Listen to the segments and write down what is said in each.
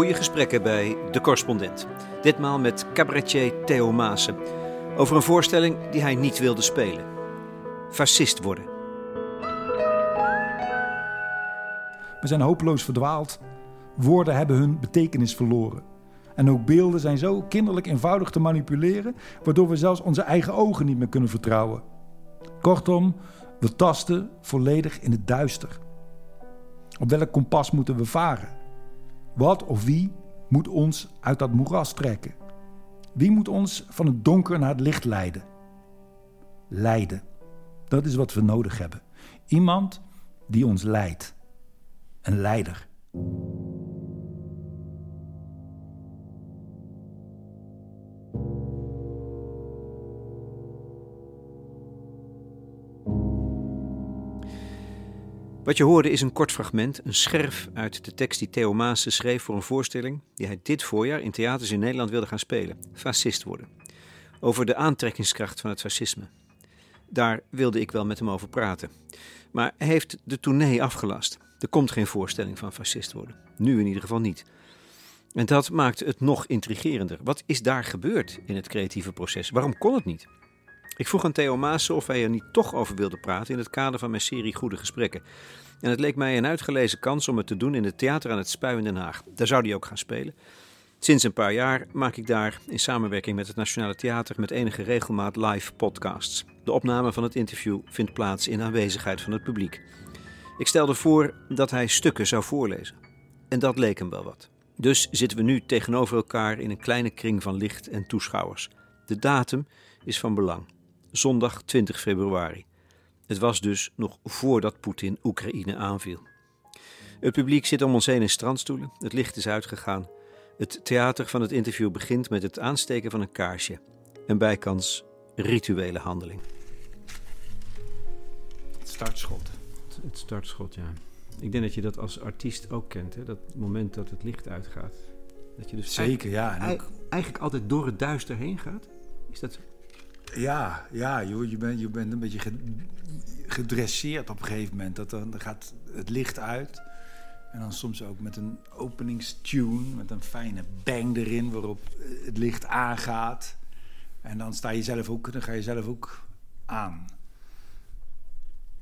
goede gesprekken bij De Correspondent. Ditmaal met cabaretier Theo Maassen. Over een voorstelling die hij niet wilde spelen. Fascist worden. We zijn hopeloos verdwaald. Woorden hebben hun betekenis verloren. En ook beelden zijn zo kinderlijk eenvoudig te manipuleren, waardoor we zelfs onze eigen ogen niet meer kunnen vertrouwen. Kortom, we tasten volledig in het duister. Op welk kompas moeten we varen? Wat of wie moet ons uit dat moeras trekken? Wie moet ons van het donker naar het licht leiden? Leiden. Dat is wat we nodig hebben. Iemand die ons leidt. Een leider. Wat je hoorde is een kort fragment, een scherf uit de tekst die Theo Maassen schreef voor een voorstelling die hij dit voorjaar in theaters in Nederland wilde gaan spelen: Fascist worden. Over de aantrekkingskracht van het fascisme. Daar wilde ik wel met hem over praten. Maar hij heeft de tournee afgelast. Er komt geen voorstelling van fascist worden. Nu in ieder geval niet. En dat maakt het nog intrigerender. Wat is daar gebeurd in het creatieve proces? Waarom kon het niet? Ik vroeg aan Theo Maassen of hij er niet toch over wilde praten in het kader van mijn serie Goede Gesprekken. En het leek mij een uitgelezen kans om het te doen in het theater aan het Spui in Den Haag. Daar zou hij ook gaan spelen. Sinds een paar jaar maak ik daar in samenwerking met het Nationale Theater met enige regelmaat live podcasts. De opname van het interview vindt plaats in aanwezigheid van het publiek. Ik stelde voor dat hij stukken zou voorlezen. En dat leek hem wel wat. Dus zitten we nu tegenover elkaar in een kleine kring van licht en toeschouwers. De datum is van belang zondag 20 februari. Het was dus nog voordat Poetin Oekraïne aanviel. Het publiek zit om ons heen in strandstoelen, het licht is uitgegaan. Het theater van het interview begint met het aansteken van een kaarsje. Een bijkans rituele handeling. Het startschot. Het startschot, ja. Ik denk dat je dat als artiest ook kent, hè? dat moment dat het licht uitgaat. Dat je dus Zeker, ja. En ook... Eigenlijk altijd door het duister heen gaat. Is dat ja, ja joh, je, bent, je bent een beetje gedresseerd op een gegeven moment. Dat dan, dan gaat het licht uit. En dan soms ook met een openingstune, met een fijne bang erin waarop het licht aangaat. En dan sta je zelf ook, dan ga je zelf ook aan.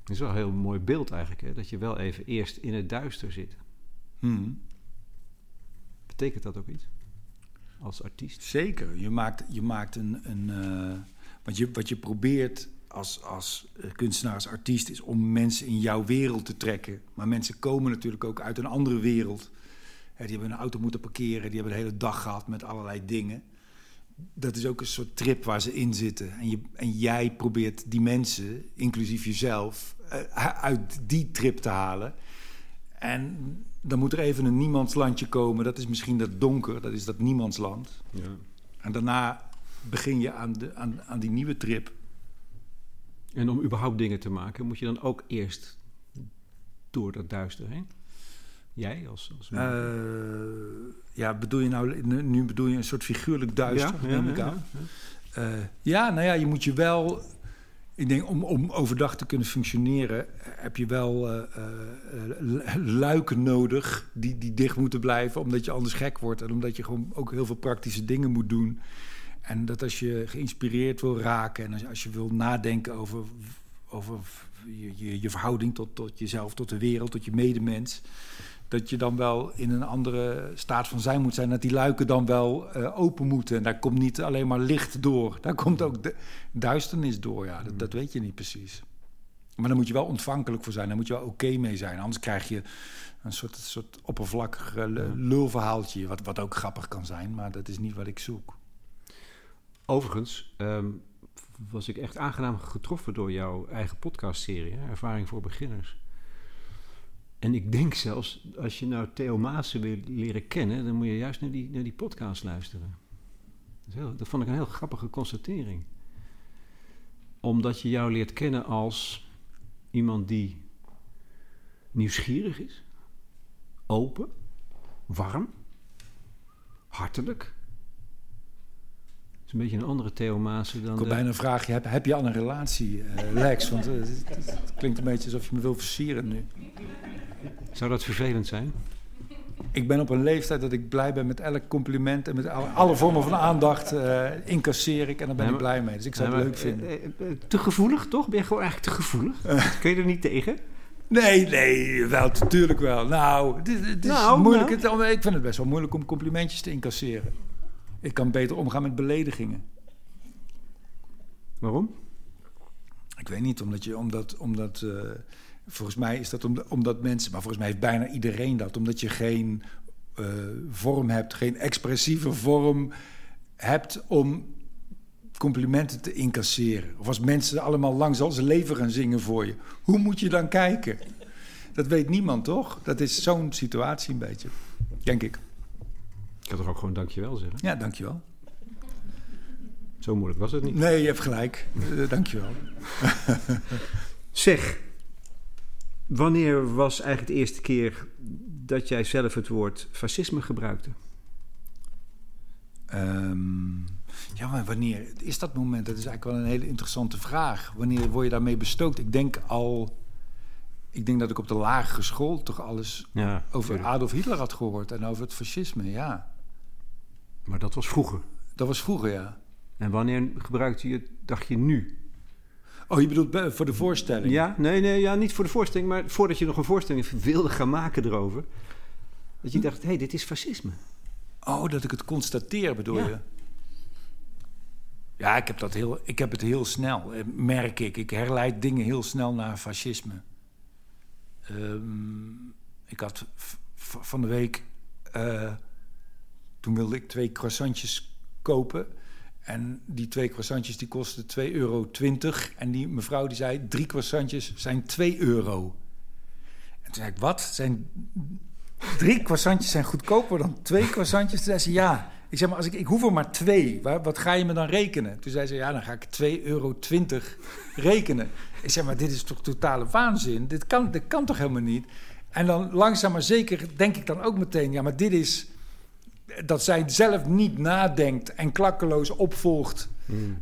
Het is wel een heel mooi beeld eigenlijk, hè? dat je wel even eerst in het duister zit. Hmm. Betekent dat ook iets? Als artiest? Zeker. Je maakt, je maakt een, een, uh, want je, wat je probeert als, als eh, kunstenaar, als artiest, is om mensen in jouw wereld te trekken. Maar mensen komen natuurlijk ook uit een andere wereld. die hebben een auto moeten parkeren, die hebben een hele dag gehad met allerlei dingen. Dat is ook een soort trip waar ze in zitten. En, je, en jij probeert die mensen, inclusief jezelf, eh, uit die trip te halen. En dan moet er even een niemandslandje komen. Dat is misschien dat donker, dat is dat niemandsland. Ja. En daarna begin je aan, de, aan, aan die nieuwe trip. En om überhaupt dingen te maken, moet je dan ook eerst door dat duister heen? Jij als... als uh, ja, bedoel je nou... Nu bedoel je een soort figuurlijk duister, ja, neem ik ja, aan. Ja, uh, ja, nou ja, je moet je wel... Ik denk, om, om overdag te kunnen functioneren... heb je wel uh, luiken nodig die, die dicht moeten blijven... omdat je anders gek wordt... en omdat je gewoon ook heel veel praktische dingen moet doen... En dat als je geïnspireerd wil raken en als, als je wil nadenken over, over je, je, je, verhouding tot, tot jezelf, tot de wereld, tot je medemens, dat je dan wel in een andere staat van zijn moet zijn. Dat die luiken dan wel uh, open moeten. En daar komt niet alleen maar licht door, daar komt ook de duisternis door. Ja, dat, dat weet je niet precies. Maar dan moet je wel ontvankelijk voor zijn, daar moet je wel oké mee zijn. Anders krijg je een soort, soort oppervlakkig lulverhaaltje, wat, wat ook grappig kan zijn, maar dat is niet wat ik zoek. Overigens ehm, was ik echt aangenaam getroffen door jouw eigen podcastserie, Ervaring voor Beginners. En ik denk zelfs, als je nou Theo Maassen wil leren kennen, dan moet je juist naar die, naar die podcast luisteren. Dat, heel, dat vond ik een heel grappige constatering. Omdat je jou leert kennen als iemand die nieuwsgierig is, open, warm, hartelijk is een beetje een andere Theo Maassen dan... Ik wil bijna een vraagje, heb, heb je al een relatie, uh, Lex? Want uh, het, klinkt een beetje alsof je me wil versieren nu. Zou dat vervelend zijn? ik ben op een leeftijd dat ik blij ben met elk compliment en met alle, alle vormen van aandacht uh, incasseer ik en daar ben ik blij mee. Dus ik zou het maar, leuk vinden. eh, eh, eh, te gevoelig, toch? Ben je gewoon eigenlijk te gevoelig? Kun je er niet tegen? Nee, nee, wel, natuurlijk wel. Nou, het, is- het is Nou, moeilijk. nou. Ik vind het best wel moeilijk om complimentjes te incasseren. Ik kan beter omgaan met beledigingen. Waarom? Ik weet niet, omdat je, omdat, omdat eh, volgens mij is dat om, omdat mensen, maar volgens mij heeft bijna iedereen dat, omdat je geen eh, vorm hebt, geen expressieve vorm hebt om complimenten te incasseren. Of als mensen allemaal langs al zijn leven gaan zingen voor je. Hoe moet je dan kijken? Dat weet niemand, toch? Dat is zo'n situatie een beetje, denk ik. Ik had toch ook gewoon dankjewel zeggen? Ja, dankjewel. Zo moeilijk was het niet. Nee, je hebt gelijk. Uh, dankjewel. Zeg, wanneer was eigenlijk de eerste keer dat jij zelf het woord fascisme gebruikte? Ehm, ja, maar wanneer is dat moment? Dat is eigenlijk wel een hele interessante vraag. Wanneer word je daarmee bestookt? Ik denk al. Ik denk dat ik op de lagere school toch alles Ja, over Adolf Hitler had gehoord en over het fascisme, ja. Maar dat was vroeger. Dat was vroeger, ja. En wanneer gebruikte je het, dacht je nu? Oh, je bedoelt voor de voorstelling? Ja, nee, nee, ja, niet voor de voorstelling, maar voordat je nog een voorstelling wilde gaan maken erover. Dat je dacht, hé, hey, dit is fascisme. Oh, dat ik het constateer, bedoel Ja. je? Ja, ik heb, dat heel, ik heb het heel snel, eh, merk ik. Ik herleid dingen heel snel naar fascisme. Ehm, ik had van de week... eh, toen wilde ik twee croissantjes kopen. En die twee croissantjes die kosten 2,20 euro. En die mevrouw die zei, drie croissantjes zijn 2 euro. En toen zei ik, wat? Zijn drie croissantjes zijn goedkoper dan twee croissantjes? Toen zei ze, ja. Ik zeg maar, als ik, ik hoef er maar twee. Wat ga je me dan rekenen? Toen zei ze, ja, dan ga ik 2,20 euro rekenen. Ik zeg maar, dit is toch totale waanzin? Dit kan, dit kan toch helemaal niet? En dan langzaam maar zeker denk ik dan ook meteen, ja, maar dit is... Dat zij zelf niet nadenkt en klakkeloos opvolgt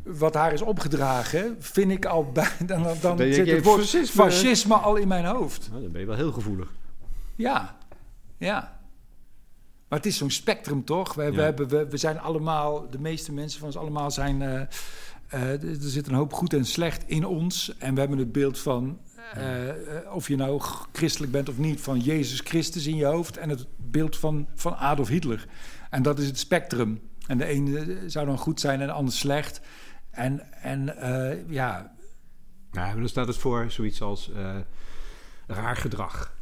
wat haar is opgedragen, vind ik al bij. Dan, dan, je- zit het woord fascisme- fascisme al in mijn hoofd. Nou, dan ben je wel heel gevoelig. Ja, ja. Maar het is zo'n spectrum, toch? We, hebben, we, we zijn allemaal, de meeste mensen van ons allemaal zijn... eh, eh, er zit een hoop goed en slecht in ons. En we hebben het beeld van, eh, eh, of je nou christelijk bent of niet... van Jezus Christus in je hoofd en het beeld van, van Adolf Hitler. En dat is het spectrum. En de ene zou dan goed zijn en de ander slecht. En, en eh, ja, Ja, maar dan staat het voor zoiets als eh, raar gedrag.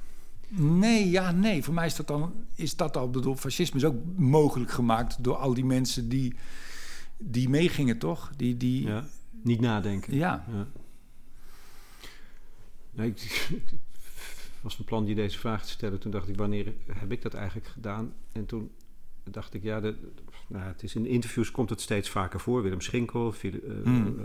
Nee, ja, nee. Voor mij is dat dan, is dat al, bedoel, fascisme is ook mogelijk gemaakt door al die mensen die, die meegingen, toch? Die, die, ja. Ja. Niet nadenken. Ja. Nee, ik, was van plan je deze vraag te stellen. Toen dacht ik, wanneer heb ik dat eigenlijk gedaan? En toen dacht ik, ja, de, nou, het is in interviews komt het steeds vaker voor. Willem Schinkel, Philip, eh, Hmm.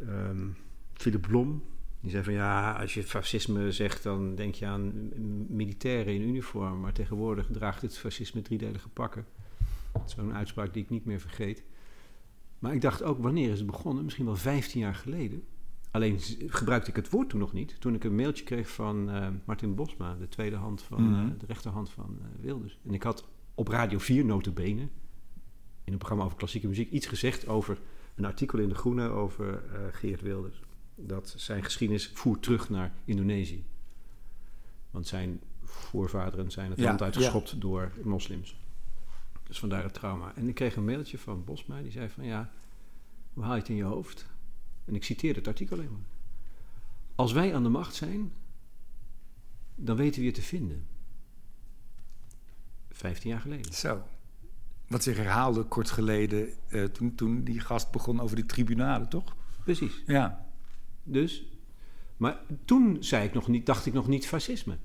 eh, ehm, Philip Blom. Die zei van ja, als je fascisme zegt, dan denk je aan militairen in uniform. Maar tegenwoordig draagt het fascisme driedelige pakken. Zo'n uitspraak die ik niet meer vergeet. Maar ik dacht ook, wanneer is het begonnen? Misschien wel 15 jaar geleden. Alleen gebruikte ik het woord toen nog niet. Toen ik een mailtje kreeg van eh, Martin Bosma, de tweede hand van, Mhm. eh, de rechterhand van eh, Wilders. En ik had op Radio 4 notabene, in een programma over klassieke muziek, iets gezegd over een artikel in De Groene over Geert Wilders. Dat zijn geschiedenis voert terug naar Indonesië. Want zijn voorvaderen zijn het Ja, land uitgeschopt door moslims. Dus vandaar het trauma. En ik kreeg een mailtje van Bosma, die zei van ja, hoe haal je het in je hoofd? En ik citeer het artikel alleen maar. Als wij aan de macht zijn, dan weten we je te vinden. Vijftien jaar geleden. Zo. Wat zich herhaalde kort geleden eh, toen, toen die gast begon over die tribunalen, toch? Precies. Ja. Dus, maar toen zei ik nog niet, dacht ik nog niet fascisme.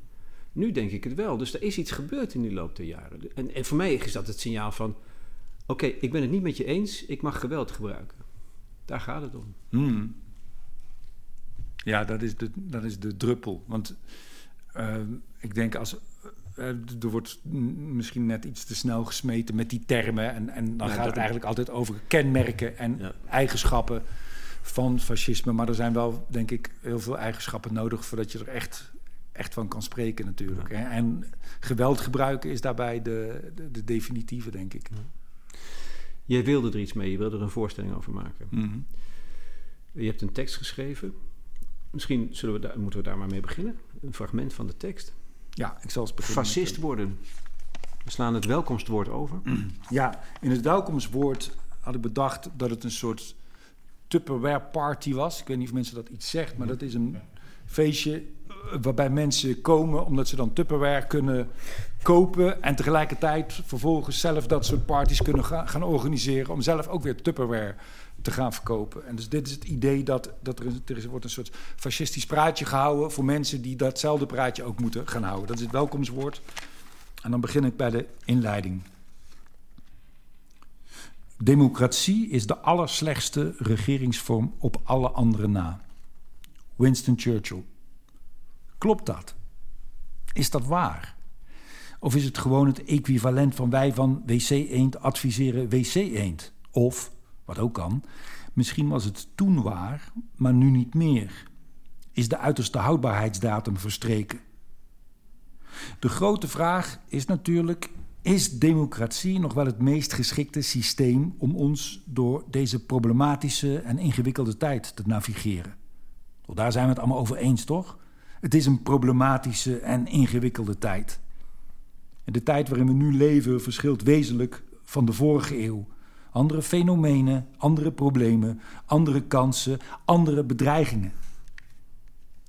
Nu denk ik het wel. Dus er is iets gebeurd in die loop der jaren. En, en voor mij is dat het signaal van: oké, ik ben het niet met je eens, ik mag geweld gebruiken. Daar gaat het om. Hmm. Ja, dat is de, dat is de druppel. Want eh, ik denk als. eh, er wordt misschien net iets te snel gesmeten met die termen. En, en dan Ja, gaat het eigenlijk altijd over kenmerken en Ja. eigenschappen van fascisme. Maar er zijn wel, denk ik, heel veel eigenschappen nodig voordat je er echt echt van kan spreken natuurlijk. En geweld gebruiken is daarbij de, de, de definitieve, denk ik. Jij wilde er iets mee, je wilde er een voorstelling over maken. Mhm. Je hebt een tekst geschreven. Misschien zullen we daar, moeten we daar maar mee beginnen. Een fragment van de tekst. Ja, ik zal eens beginnen. Fascist worden. We slaan het welkomstwoord over. Ja, in het welkomstwoord had ik bedacht dat het een soort Tupperware party was. Ik weet niet of mensen dat iets zegt, maar dat is een feestje waarbij mensen komen omdat ze dan Tupperware kunnen kopen en tegelijkertijd vervolgens zelf dat soort parties kunnen gaan, organiseren om zelf ook weer Tupperware te gaan verkopen. En dus dit is het idee dat, dat er, er wordt een soort fascistisch praatje gehouden voor mensen die datzelfde praatje ook moeten gaan houden. Dat is het welkomstwoord. En dan begin ik bij de inleiding. Democratie is de allerslechtste regeringsvorm op alle andere na. Winston Churchill. Klopt dat? Is dat waar? Of is het gewoon het equivalent van wij van wc-eend adviseren wc-eend? Of, wat ook kan, misschien was het toen waar, maar nu niet meer. Is de uiterste houdbaarheidsdatum verstreken? De grote vraag is natuurlijk: is democratie nog wel het meest geschikte systeem om ons door deze problematische en ingewikkelde tijd te navigeren? Daar zijn we het allemaal over eens, toch? Het is een problematische en ingewikkelde tijd. De tijd waarin we nu leven verschilt wezenlijk van de vorige eeuw. Andere fenomenen, andere problemen, andere kansen, andere bedreigingen.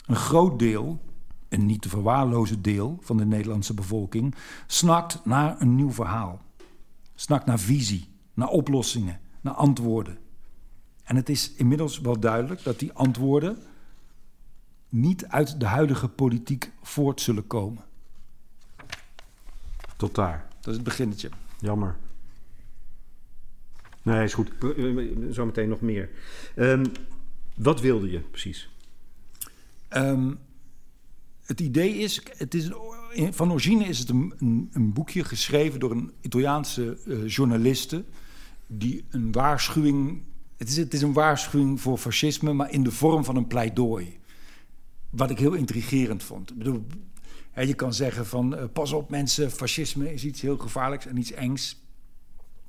Een groot deel, een niet te verwaarlozen deel van de Nederlandse bevolking, snakt naar een nieuw verhaal. Snakt naar visie, naar oplossingen, naar antwoorden. En het is inmiddels wel duidelijk dat die antwoorden niet uit de huidige politiek voort zullen komen. Tot daar. Dat is het beginnetje. Jammer. Nee, is goed. Zometeen nog meer. Um, wat wilde je precies? Um, het idee is, het is van origine is het een, een, een boekje geschreven door een Italiaanse uh, journaliste die een waarschuwing. Het is, het is een waarschuwing voor fascisme, maar in de vorm van een pleidooi. Wat ik heel intrigerend vond. Ik bedoel, hè, je kan zeggen van uh, pas op mensen, fascisme is iets heel gevaarlijks en iets engs.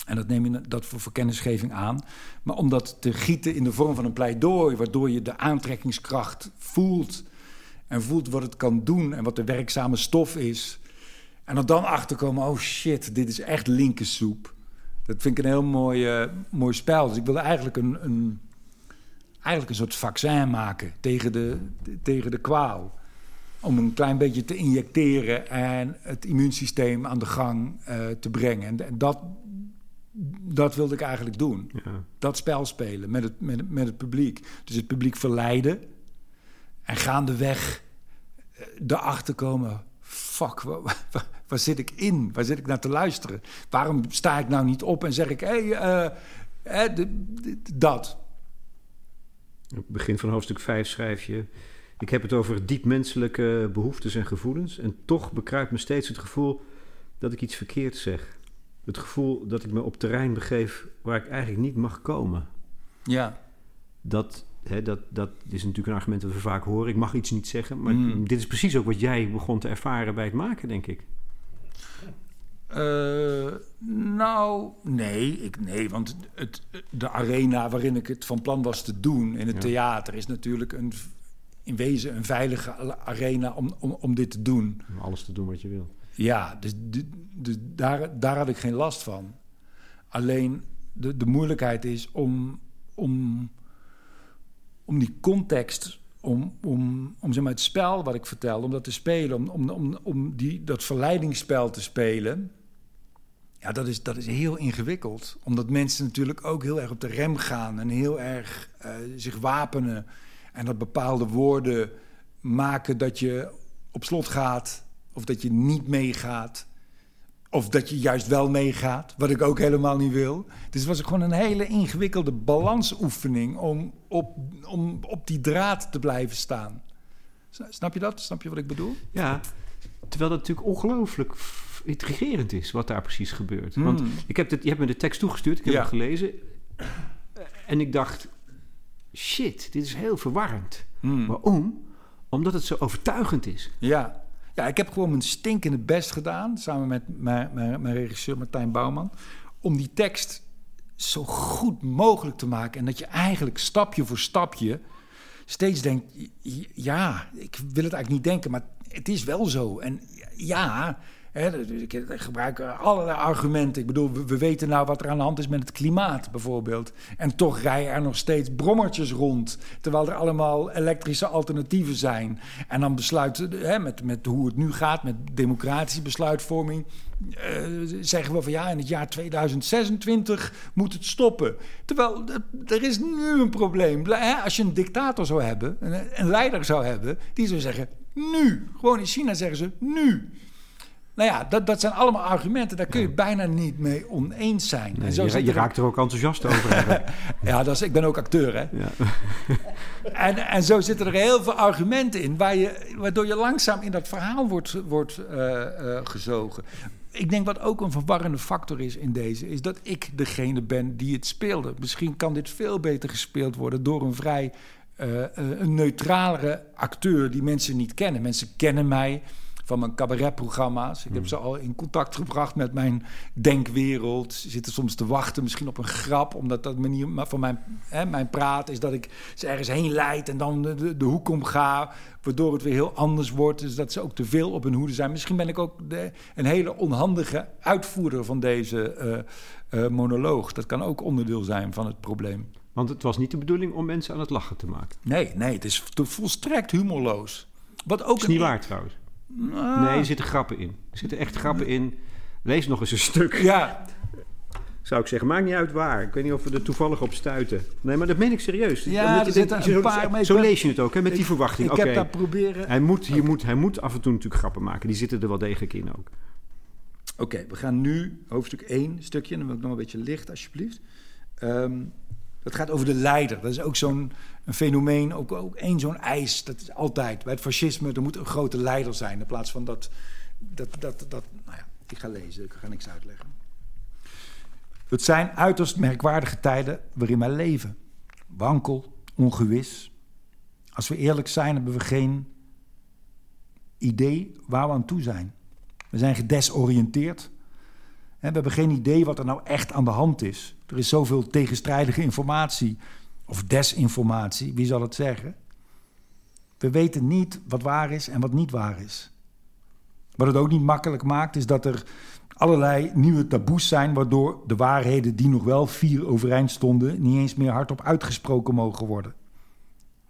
En dat neem je dat voor, kennisgeving aan. Maar om dat te gieten in de vorm van een pleidooi, waardoor je de aantrekkingskracht voelt en voelt wat het kan doen en wat de werkzame stof is. En dan dan achterkomen, oh shit, dit is echt linkersoep. Dat vind ik een heel mooi, uh, spel. Dus ik wilde eigenlijk een, een, eigenlijk een soort vaccin maken tegen de, tegen de kwaal. Om een klein beetje te injecteren en het immuunsysteem aan de gang uh, te brengen. En, dat, dat wilde ik eigenlijk doen. Ja. Dat spel spelen met het, met, met het publiek. Dus het publiek verleiden en gaandeweg eh, erachter komen... fuck, waar, waar, waar, zit ik in? Waar zit ik naar te luisteren? Waarom sta ik nou niet op en zeg ik... hé, hey, uh, dat. Op het begin van hoofdstuk 5 schrijf je... Ik heb het over diep menselijke behoeftes en gevoelens... en toch bekruipt me steeds het gevoel dat ik iets verkeerd zeg. Het gevoel dat ik me op terrein begeef waar ik eigenlijk niet mag komen. Ja. Dat dat, dat is natuurlijk een argument dat we vaak horen. Ik mag iets niet zeggen. Maar mm. dit is precies ook wat jij begon te ervaren bij het maken, denk ik. Uh, nou, nee, ik, nee want het, de arena waarin ik het van plan was te doen in het theater is natuurlijk een, in wezen een veilige arena om, om, om dit te doen. Om alles te doen wat je wil. Ja, dus, de, daar, daar had ik geen last van. Alleen de, de moeilijkheid is om, om om die context, om, om, om zeg maar, het spel wat ik vertel, om dat te spelen, om, om, om, die, dat verleidingsspel te spelen. Ja, dat is, dat is heel ingewikkeld. Omdat mensen natuurlijk ook heel erg op de rem gaan en heel erg uh, zich wapenen. En dat bepaalde woorden maken dat je op slot gaat of dat je niet meegaat. Of dat je juist wel meegaat, wat ik ook helemaal niet wil. Dus het was gewoon een hele ingewikkelde balansoefening om op, om op die draad te blijven staan. Snap je dat? Snap je wat ik bedoel? Ja, terwijl dat natuurlijk ongelooflijk intrigerend is wat daar precies gebeurt. Want hmm. ik heb dit, je hebt me de tekst toegestuurd, ik heb hem gelezen. En ik dacht, shit, dit is heel verwarrend. Hmm. Waarom? Omdat het zo overtuigend is. Ja, ja ik heb gewoon mijn stinkende best gedaan... samen met mijn, mijn, mijn regisseur Martijn Bouwman... om die tekst zo goed mogelijk te maken. En dat je eigenlijk stapje voor stapje steeds denkt: ja, ik wil het eigenlijk niet denken, maar het is wel zo. En ja, hè, ik gebruik allerlei argumenten. Ik bedoel, we, weten nou wat er aan de hand is met het klimaat bijvoorbeeld. En toch rijden er nog steeds brommertjes rond, terwijl er allemaal elektrische alternatieven zijn. En dan besluiten, hè, met, met hoe het nu gaat, met democratische besluitvorming, uh, zeggen we van ja, in het jaar 2026 moet het stoppen. Terwijl er is nu een probleem. Als je een dictator zou hebben, een leider zou hebben, die zou zeggen nu. Gewoon in China zeggen ze nu. Nou ja, dat, dat zijn allemaal argumenten. Daar kun je bijna niet mee oneens zijn. en zo je, je raakt er ook enthousiast over. ja, dat is, ik ben ook acteur, hè. Ja. en, en zo zitten er heel veel argumenten in... Waar je, waardoor je langzaam in dat verhaal wordt, wordt uh, uh, gezogen ik denk wat ook een verwarrende factor is in deze, is dat ik degene ben die het speelde. Misschien kan dit veel beter gespeeld worden door een vrij uh, een neutralere acteur die mensen niet kennen. Mensen kennen mij van mijn cabaretprogramma's. Ik heb hmm. ze al in contact gebracht met mijn denkwereld. Ze zitten soms te wachten, misschien op een grap, omdat dat manier van mijn, hè, mijn praat is dat ik ze ergens heen leid en dan de, de, hoek om ga, waardoor het weer heel anders wordt. Dus dat ze ook te veel op hun hoede zijn. Misschien ben ik ook de, een hele onhandige uitvoerder van deze uh, monoloog. Dat kan ook onderdeel zijn van het probleem. Want het was niet de bedoeling om mensen aan het lachen te maken. Nee, nee, het is volstrekt humorloos. Wat ook is niet waar trouwens. Nou. Nee, er zitten grappen in. Er zitten echt grappen in. Lees nog eens een stuk. Ja. Zou ik zeggen. Maakt niet uit waar. Ik weet niet of we er toevallig op stuiten. Nee, maar dat meen ik serieus. Ja, er zitten een paar... Zo, zo lees je het ook, hè, met die verwachting. Ik heb daar proberen... Hij moet, hier moet, hij moet af en toe natuurlijk grappen maken. Die zitten er wel degelijk in ook. Oké, we gaan nu hoofdstuk 1 stukje. Dan wil ik nog een beetje licht, alsjeblieft. Um, dat gaat over de leider. Dat is ook zo'n fenomeen, ook, ook één zo'n eis. Dat is altijd bij het fascisme. Er moet een grote leider zijn. In plaats van dat. dat, dat, dat nou ja, ik ga lezen, ik ga niks uitleggen. Het zijn uiterst merkwaardige tijden waarin wij leven. Wankel, ongewis. Als we eerlijk zijn, hebben we geen idee waar we aan toe zijn. We zijn gedesoriënteerd. We hebben geen idee wat er nou echt aan de hand is. Er is zoveel tegenstrijdige informatie of desinformatie, wie zal het zeggen? We weten niet wat waar is en wat niet waar is. Wat het ook niet makkelijk maakt, is dat er allerlei nieuwe taboes zijn, waardoor de waarheden die nog wel vier overeind stonden, niet eens meer hardop uitgesproken mogen worden.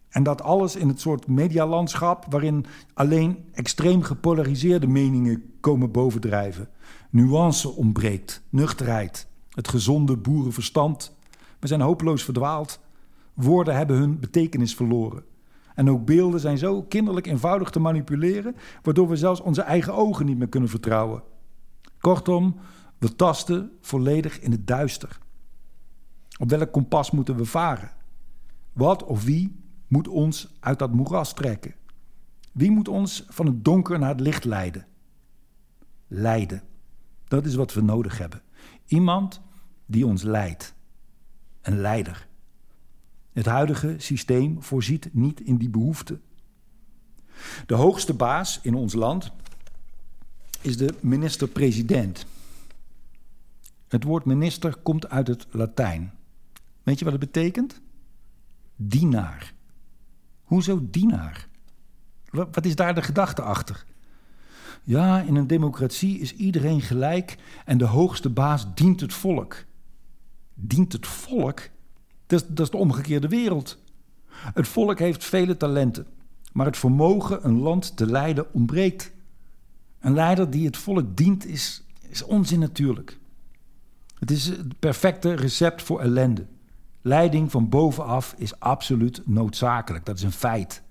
En dat alles in het soort medialandschap waarin alleen extreem gepolariseerde meningen komen bovendrijven. Nuance ontbreekt, nuchterheid, het gezonde boerenverstand. We zijn hopeloos verdwaald. Woorden hebben hun betekenis verloren. En ook beelden zijn zo kinderlijk eenvoudig te manipuleren, waardoor we zelfs onze eigen ogen niet meer kunnen vertrouwen. Kortom, we tasten volledig in het duister. Op welk kompas moeten we varen? Wat of wie moet ons uit dat moeras trekken? Wie moet ons van het donker naar het licht leiden? Leiden. Dat is wat we nodig hebben. Iemand die ons leidt. Een leider. Het huidige systeem voorziet niet in die behoefte. De hoogste baas in ons land is de minister-president. Het woord minister komt uit het Latijn. Weet je wat het betekent? Dienaar. Hoezo dienaar? Wat is daar de gedachte achter? Ja, in een democratie is iedereen gelijk en de hoogste baas dient het volk. Dient het volk? Dat is, dat de omgekeerde wereld. Het volk heeft vele talenten, maar het vermogen een land te leiden ontbreekt. Een leider die het volk dient is, is onzin natuurlijk. Het is het perfecte recept voor ellende. Leiding van bovenaf is absoluut noodzakelijk, dat is een feit.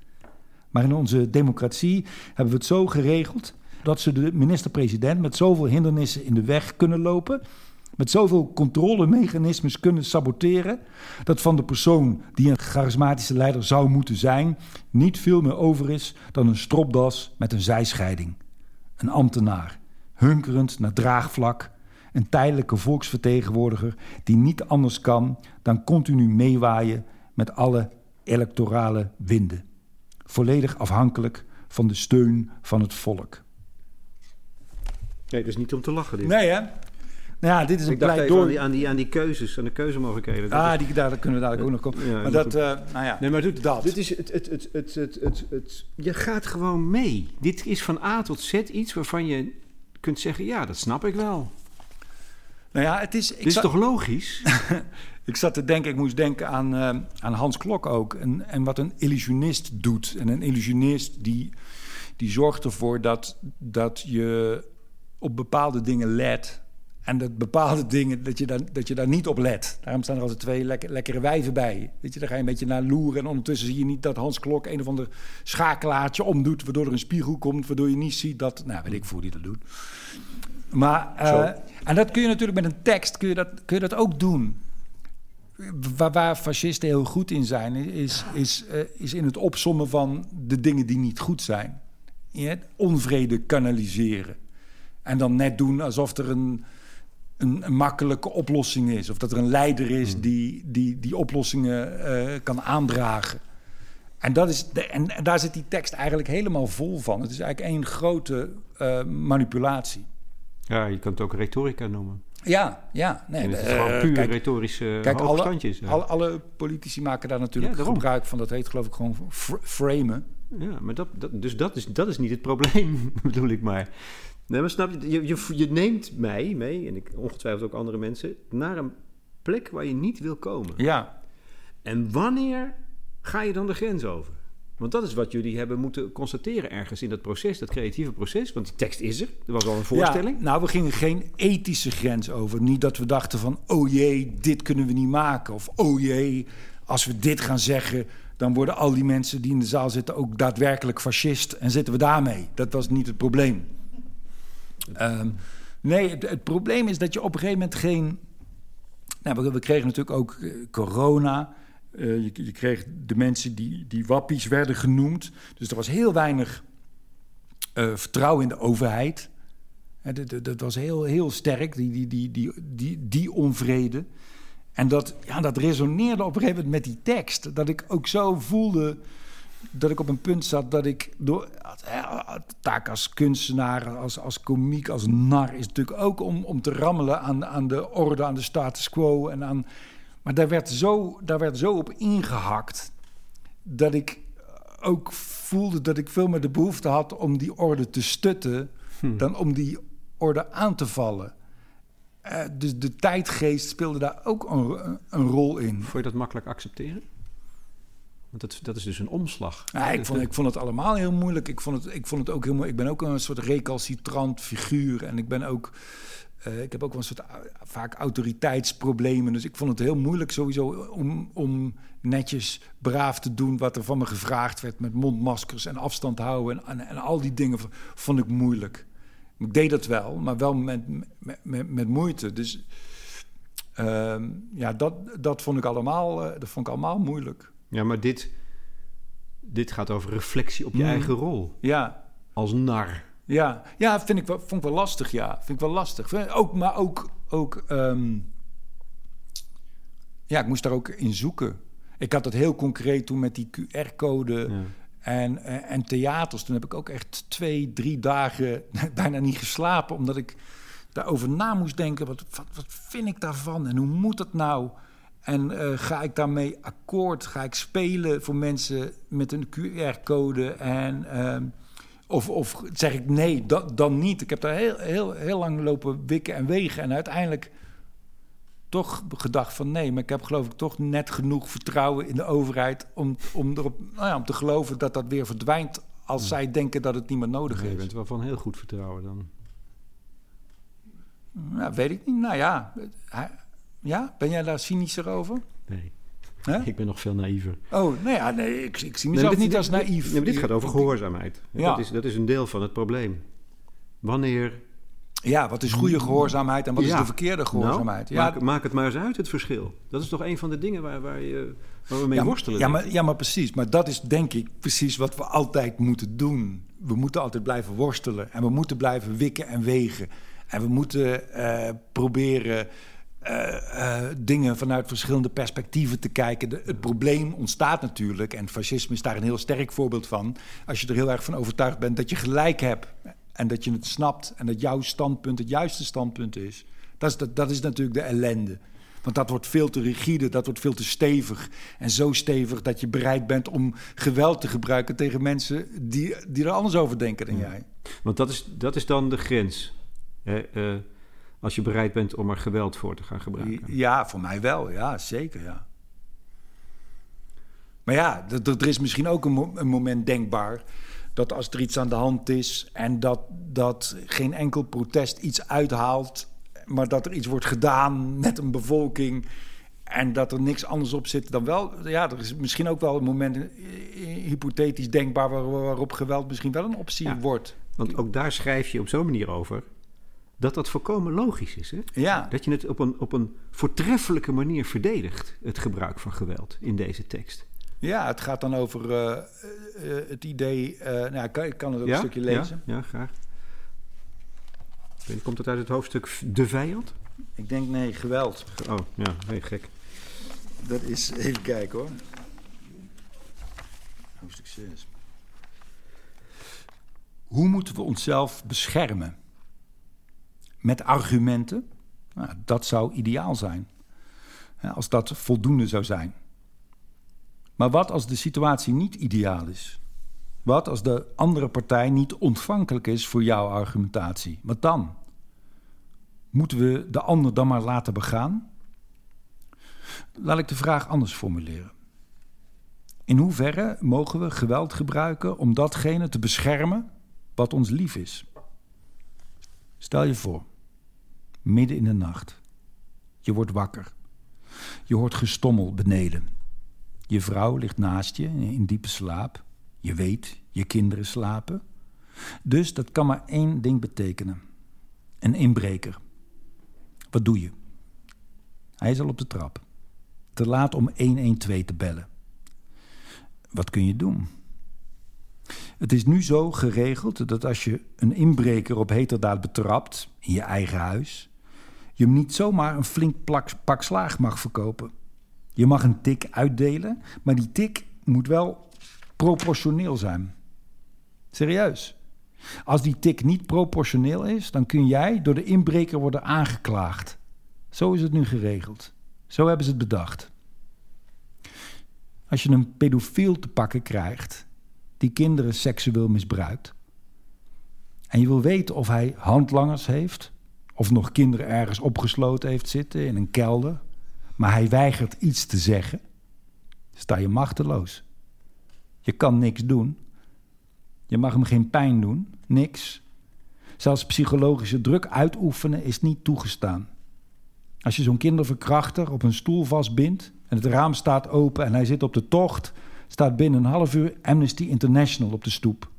Maar in onze democratie hebben we het zo geregeld dat ze de minister-president met zoveel hindernissen in de weg kunnen lopen, met zoveel controlemechanismes kunnen saboteren, dat van de persoon die een charismatische leider zou moeten zijn, niet veel meer over is dan een stropdas met een zijscheiding. Een ambtenaar, hunkerend naar draagvlak, een tijdelijke volksvertegenwoordiger die niet anders kan dan continu meewaaien met alle electorale winden. volledig afhankelijk van de steun van het volk. Nee, dat is niet om te lachen. Dit. Nee, hè? Nou ja, dit is een pleidooi. aan die, aan, die, aan die keuzes, aan de keuzemogelijkheden. Dat Ah, die, daar kunnen we dadelijk ook nog komen. Ja, maar dat, eh, nou ja, Nee, maar dit, dat. dit is het, het, het, het, het, het, het- Je gaat gewoon mee. Dit is van A tot Z iets waarvan je kunt zeggen: ja, dat snap ik wel. nou ja, het is... Ik Dit is toch logisch? ik zat te denken, ik moest denken aan, eh, aan Hans Klok ook. En, en wat een illusionist doet. En een illusionist die, die zorgt ervoor dat, dat je op bepaalde dingen let... En dat bepaalde dingen, dat je, daar, dat je daar niet op let. Daarom staan er altijd twee lekker, lekkere wijven bij. Weet je, daar ga je een beetje naar loeren. En ondertussen zie je niet dat Hans Klok een of ander schakelaartje omdoet... waardoor er een spiegel komt, waardoor je niet ziet dat... Nou, weet ik voor die dat doet. Maar, eh, en dat kun je natuurlijk met een tekst kun je dat, kun je dat ook doen. Waar, waar fascisten heel goed in zijn, is, is, eh, is in het opsommen van de dingen die niet goed zijn. Ja, onvrede kanaliseren. En dan net doen alsof er een, een, een makkelijke oplossing is. Of dat er een leider is die die, die oplossingen eh, kan aandragen. En, dat is de, en, en daar zit die tekst eigenlijk helemaal vol van. Het is eigenlijk één grote eh, manipulatie. Ja, je kan het ook retorica noemen. Ja, ja. Nee, en het is eh, gewoon puur kijk, retorische Kijk, alle, ja. alle, alle politici maken daar natuurlijk Ja, gebruik van. Dat heet geloof ik gewoon fr- framen. Ja, maar dat, dat, dus dat is, dat is niet het probleem, bedoel ik maar. Nee, maar snap je, je, je, je neemt mij mee, en ik, ongetwijfeld ook andere mensen, naar een plek waar je niet wil komen. Ja, En wanneer ga je dan de grens over? Want dat is wat jullie hebben moeten constateren ergens in dat proces, dat creatieve proces. Want die tekst is er, er was al een voorstelling. Ja, nou, we gingen geen ethische grens over. Niet dat we dachten van, oh jee, dit kunnen we niet maken. Of oh jee, als we dit gaan zeggen... dan worden al die mensen die in de zaal zitten ook daadwerkelijk fascist. En zitten we daarmee. Dat was niet het probleem. Ehm, nee, het, probleem is dat je op een gegeven moment geen... Nou, we, kregen natuurlijk ook eh, corona. Eh, je, je kreeg de mensen die, die wappies werden genoemd. Dus er was heel weinig eh, vertrouwen in de overheid. Dat was heel, heel sterk, die, die, die, die, die, die onvrede. En dat, ja, dat resoneerde op een gegeven moment met die tekst. Dat ik ook zo voelde dat ik op een punt zat dat ik door taak als kunstenaar, als, als komiek, als nar is natuurlijk ook om, om te rammelen aan, aan de orde, aan de status quo en aan. Maar daar werd zo, daar werd zo op ingehakt dat ik ook voelde dat ik veel meer de behoefte had om die orde te stutten dan om die orde aan te vallen. Eh, dus de tijdgeest speelde daar ook een, een rol in. Vond je dat makkelijk accepteren? Want dat, dat is dus een omslag. Ja, ik, Dat- vond, ik vond het allemaal heel moeilijk. Ik vond het, ik vond het ook heel moeilijk. Ik ben ook een soort recalcitrant figuur. En ik ben ook. eh, ik heb ook wel een soort vaak autoriteitsproblemen. Dus ik vond het heel moeilijk sowieso om, om netjes braaf te doen wat er van me gevraagd werd. Met mondmaskers en afstand houden. En, en, en al die dingen vond ik moeilijk. Ik deed dat wel, maar wel met, met, met, met moeite. Dus ehm, ja, dat, dat vond ik allemaal, eh, dat vond ik allemaal moeilijk. Ja, maar dit, dit gaat over reflectie op je Mm. eigen rol. Ja, Als nar. Ja, ja vind ik wel, vond ik wel lastig, ja. Vind ik wel lastig. Ook, maar ook, ook ehm, ja, ik moest daar ook in zoeken. Ik had dat heel concreet toen met die QR-code Ja. en, en, en theaters. Toen heb ik ook echt twee, drie dagen bijna niet geslapen, omdat ik daarover na moest denken. Wat, wat, wat vind ik daarvan en hoe moet dat nou? En eh, ga ik daarmee akkoord? Ga ik spelen voor mensen met een QR-code? En, ehm, of, of zeg ik nee, dat, dan niet? Ik heb daar heel, heel, heel lang lopen wikken en wegen. En uiteindelijk toch gedacht van nee, maar ik heb geloof ik toch net genoeg vertrouwen in de overheid om, om, erop, nou ja, om te geloven dat dat weer verdwijnt als zij denken dat het niet meer nodig Je is. bent wel van heel goed vertrouwen dan. Nou, weet ik niet. Nou ja, hij- ja, ben jij daar cynischer over? Nee, ik ben nog veel naïver. Oh, nee, ja, nee ik, ik zie mezelf dit- niet als naïef. Nee, maar dit gaat over gehoorzaamheid. Ja. Dat, is, dat is een deel van het probleem. Wanneer... Ja, wat is goede gehoorzaamheid en wat is de verkeerde gehoorzaamheid? Nou, ja, maak, maak het maar eens uit, het verschil. Dat is toch een van de dingen waar, waar, je, waar we mee ja, worstelen. Ja maar, ja, maar precies. Maar dat is denk ik precies wat we altijd moeten doen. We moeten altijd blijven worstelen. En we moeten blijven wikken en wegen. En we moeten eh, proberen uh, dingen vanuit verschillende perspectieven te kijken. De, het probleem ontstaat natuurlijk, en fascisme is daar een heel sterk voorbeeld van. Als je er heel erg van overtuigd bent dat je gelijk hebt en dat je het snapt en dat jouw standpunt het juiste standpunt is. Dat is, dat, dat is natuurlijk de ellende. Want dat wordt veel te rigide, dat wordt veel te stevig. En zo stevig dat je bereid bent om geweld te gebruiken tegen mensen die, die er anders over denken dan jij. Want dat is, dat is dan de grens. Uh, als je bereid bent om er geweld voor te gaan gebruiken. Ja, voor mij wel. Ja, zeker. Ja. Maar ja, er is misschien ook een, een moment denkbaar dat als er iets aan de hand is en dat, dat geen enkel protest iets uithaalt, maar dat er iets wordt gedaan met een bevolking en dat er niks anders op zit dan wel. Ja, er is misschien ook wel een moment eh, hypothetisch denkbaar waarop geweld misschien wel een optie wordt. Want ook daar schrijf je op zo'n manier over dat dat volkomen logisch is. Hè? Ja. Dat je het op een, op een voortreffelijke manier verdedigt, het gebruik van geweld in deze tekst. Ja, het gaat dan over uh, uh, het idee. Uh, nou, ik kan, ik kan het ook een stukje lezen. Ja, ja graag. Komt het uit het hoofdstuk De Vijand? Ik denk nee, geweld. Oh, ja, nee, gek. Dat is, even kijken hoor. Hoofdstuk 6. Hoe moeten we onszelf beschermen? Met argumenten. Nou, dat zou ideaal zijn. Als dat voldoende zou zijn. Maar wat als de situatie niet ideaal is? Wat als de andere partij niet ontvankelijk is voor jouw argumentatie? Wat dan? Moeten we de ander dan maar laten begaan? Laat ik de vraag anders formuleren. In hoeverre mogen we geweld gebruiken om datgene te beschermen wat ons lief is? Stel je voor, midden in de nacht. Je wordt wakker. Je hoort gestommel beneden. Je vrouw ligt naast je in diepe slaap. Je weet, je kinderen slapen. Dus dat kan maar één ding betekenen: een inbreker. Wat doe je? Hij is al op de trap. Te laat om 112 te bellen. Wat kun je doen? Het is nu zo geregeld dat als je een inbreker op heterdaad betrapt in je eigen huis, je hem niet zomaar een flink pak slaag mag verkopen. Je mag een tik uitdelen, maar die tik moet wel proportioneel zijn. Serieus. Als die tik niet proportioneel is, dan kun jij door de inbreker worden aangeklaagd. Zo is het nu geregeld. Zo hebben ze het bedacht. Als je een pedofiel te pakken krijgt, die kinderen seksueel misbruikt, en je wil weten of hij handlangers heeft, of nog kinderen ergens opgesloten heeft zitten in een kelder, maar hij weigert iets te zeggen, sta je machteloos. Je kan niks doen. Je mag hem geen pijn doen, niks. Zelfs psychologische druk uitoefenen is niet toegestaan. Als je zo'n kinderverkrachter op een stoel vastbindt en het raam staat open en hij zit op de tocht, staat binnen een half uur Amnesty International op de stoep.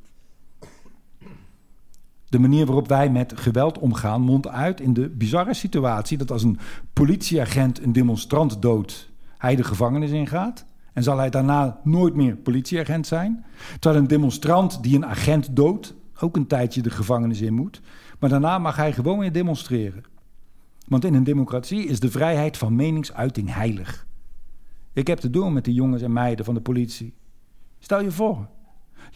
De manier waarop wij met geweld omgaan mondt uit in de bizarre situatie dat als een politieagent een demonstrant doodt, hij de gevangenis ingaat. En zal hij daarna nooit meer politieagent zijn. Terwijl een demonstrant die een agent doodt, ook een tijdje de gevangenis in moet. Maar daarna mag hij gewoon weer demonstreren. Want in een democratie is de vrijheid van meningsuiting heilig. Ik heb te doen met de jongens en meiden van de politie. Stel je voor,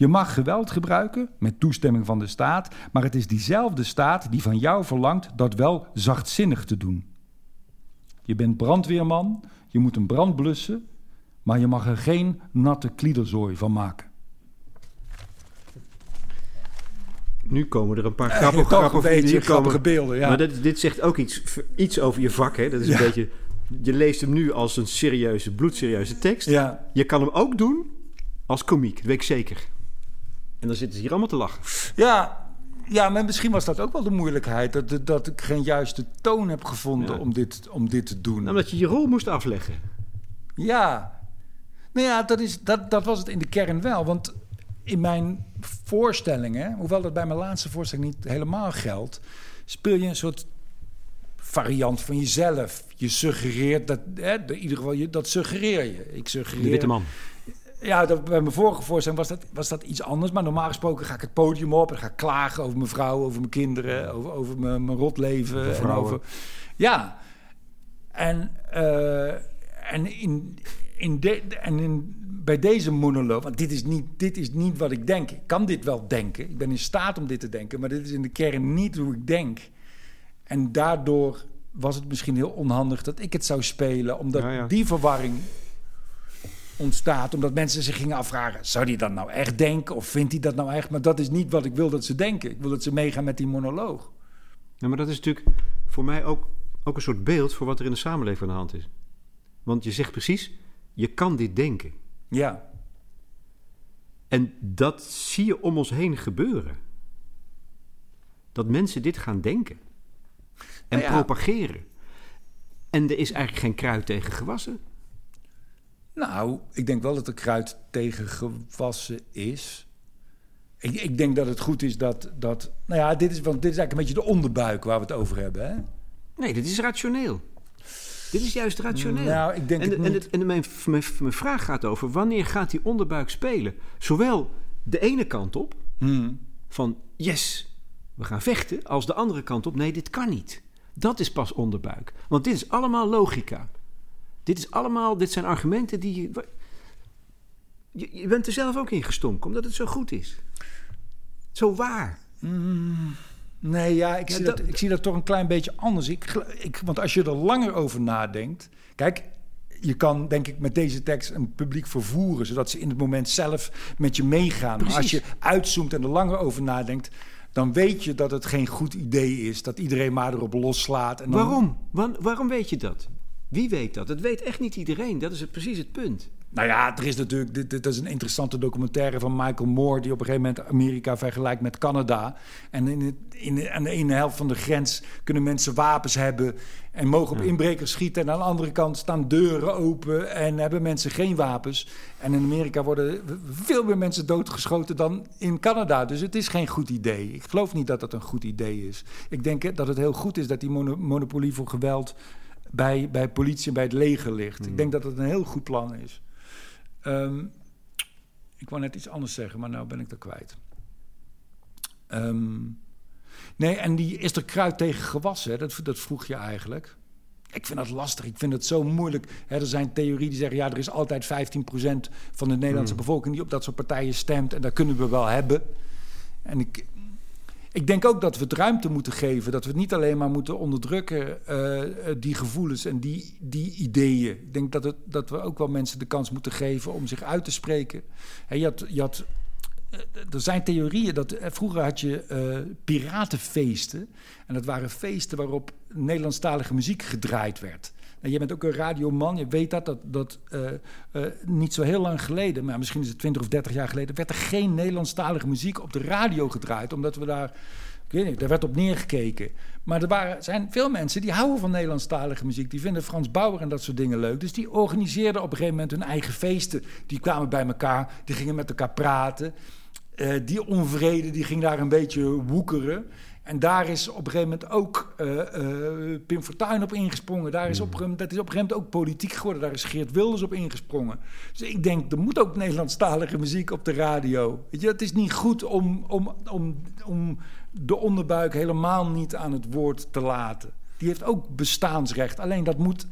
je mag geweld gebruiken met toestemming van de staat, maar het is diezelfde staat die van jou verlangt dat wel zachtzinnig te doen. Je bent brandweerman, je moet een brand blussen, maar je mag er geen natte kliederzooi van maken. Nu komen er een paar grappige, grappige, beetje, grappige beelden. Ja. Maar dit, dit, zegt ook iets, iets over je vak. Hè? Dat is een beetje, je leest hem nu als een serieuze, bloedserieuze tekst. Ja. Je kan hem ook doen als komiek, dat weet ik zeker. En dan zitten ze hier allemaal te lachen. Ja, ja, maar misschien was dat ook wel de moeilijkheid. Dat, dat ik geen juiste toon heb gevonden om, dit, om dit te doen. Omdat je je rol moest afleggen. Ja. Nou ja, dat, is, dat, dat was het in de kern wel. Want in mijn voorstellingen, hoewel dat bij mijn laatste voorstelling niet helemaal geldt, speel je een soort variant van jezelf. Je suggereert dat, hè, in ieder geval, je, dat suggereer je. Ik suggereer. De witte man. Ja, dat, bij mijn vorige voorstelling was dat, was dat iets anders. Maar normaal gesproken ga ik het podium op en ga ik klagen over mijn vrouw, over mijn kinderen, over, over mijn, mijn rotleven. En over, ja. En, uh, en, in, in de, en in, bij deze monoloog, want dit is, niet, dit is niet wat ik denk. Ik kan dit wel denken. Ik ben in staat om dit te denken, maar dit is in de kern niet hoe ik denk. En daardoor was het misschien heel onhandig dat ik het zou spelen, omdat die verwarring ontstaat. Omdat mensen zich gingen afvragen: zou die dat nou echt denken? Of vindt hij dat nou echt? Maar dat is niet wat ik wil dat ze denken. Ik wil dat ze meegaan met die monoloog. Ja, maar dat is natuurlijk voor mij ook, ook een soort beeld voor wat er in de samenleving aan de hand is. Want je zegt precies: je kan dit denken. Ja. En dat zie je om ons heen gebeuren. Dat mensen dit gaan denken en nou propageren. En er is eigenlijk geen kruid tegen gewassen. Nou, ik denk wel dat er kruid tegen gewassen is. Ik, ik, denk dat het goed is dat, dat. Nou ja, dit is, want dit is eigenlijk een beetje de onderbuik waar we het over hebben. Hè? Nee, dit is rationeel. Dit is juist rationeel. Nou, ik denk en, en, het, en mijn, mijn, mijn, vraag gaat over wanneer gaat die onderbuik spelen? Zowel de ene kant op, hmm. van yes, we gaan vechten, als de andere kant op, nee, dit kan niet. Dat is pas onderbuik. Want dit is allemaal logica. Dit is allemaal, dit zijn argumenten die je. Je, bent er zelf ook in gestonken, omdat het zo goed is. Zo waar. Mm, nee, ja, ik, zie dat, ik zie dat toch een klein beetje anders. Ik, ik, want als je er langer over nadenkt. Kijk, je kan denk ik met deze tekst een publiek vervoeren, zodat ze in het moment zelf met je meegaan. Maar als je uitzoomt en er langer over nadenkt, dan weet je dat het geen goed idee is. Dat iedereen maar erop loslaat. En dan... Waarom? waarom weet je dat? Wie weet dat? Dat weet echt niet iedereen. Dat is het, precies het punt. Nou ja, er is natuurlijk. Dit, dit, is een interessante documentaire van Michael Moore. die op een gegeven moment Amerika vergelijkt met Canada. En in het, in, aan de ene helft van de grens kunnen mensen wapens hebben. en mogen op inbrekers schieten. En aan de andere kant staan deuren open. en hebben mensen geen wapens. En in Amerika worden veel meer mensen doodgeschoten dan in Canada. Dus het is geen goed idee. Ik geloof niet dat dat een goed idee is. Ik denk dat het heel goed is dat die monopolie voor geweld bij, bij politie en bij het leger ligt. Ik hmm. denk dat het een heel goed plan is. Ehm, ik wou net iets anders zeggen, maar nou ben ik er kwijt. Ehm, nee, en die is er kruid tegen gewassen? Dat, dat vroeg je eigenlijk. Ik vind dat lastig. Ik vind het zo moeilijk. er zijn theorieën die zeggen: ja, er is altijd 15% van de Nederlandse hmm. bevolking die op dat soort partijen stemt. En dat kunnen we wel hebben. En ik, ik denk ook dat we het ruimte moeten geven. Dat we het niet alleen maar moeten onderdrukken, uh, die gevoelens en die, die ideeën. Ik denk dat, het, dat we ook wel mensen de kans moeten geven om zich uit te spreken. He, je had, je had, eh, er zijn theorieën dat. Vroeger had je piratenfeesten. En dat waren feesten waarop Nederlandstalige muziek gedraaid werd. En je bent ook een radioman, je weet dat, dat, dat uh, uh, niet zo heel lang geleden, maar misschien is het 20 of 30 jaar geleden, werd er geen Nederlandstalige muziek op de radio gedraaid, omdat we daar, ik weet niet, daar werd op neergekeken. Maar er waren, zijn veel mensen die houden van Nederlandstalige muziek, die vinden Frans Bauer en dat soort dingen leuk. Dus die organiseerden op een gegeven moment hun eigen feesten. Die kwamen bij elkaar, die gingen met elkaar praten. Uh, die onvrede die ging daar een beetje woekeren. En daar is op een gegeven moment ook uh, uh, Pim Fortuyn op ingesprongen. Daar is op, dat is op een gegeven moment ook politiek geworden. Daar is Geert Wilders op ingesprongen. Dus ik denk, er moet ook Nederlandstalige muziek op de radio. Weet je, het is niet goed om, om, om, om de onderbuik helemaal niet aan het woord te laten. Die heeft ook bestaansrecht. Alleen dat moet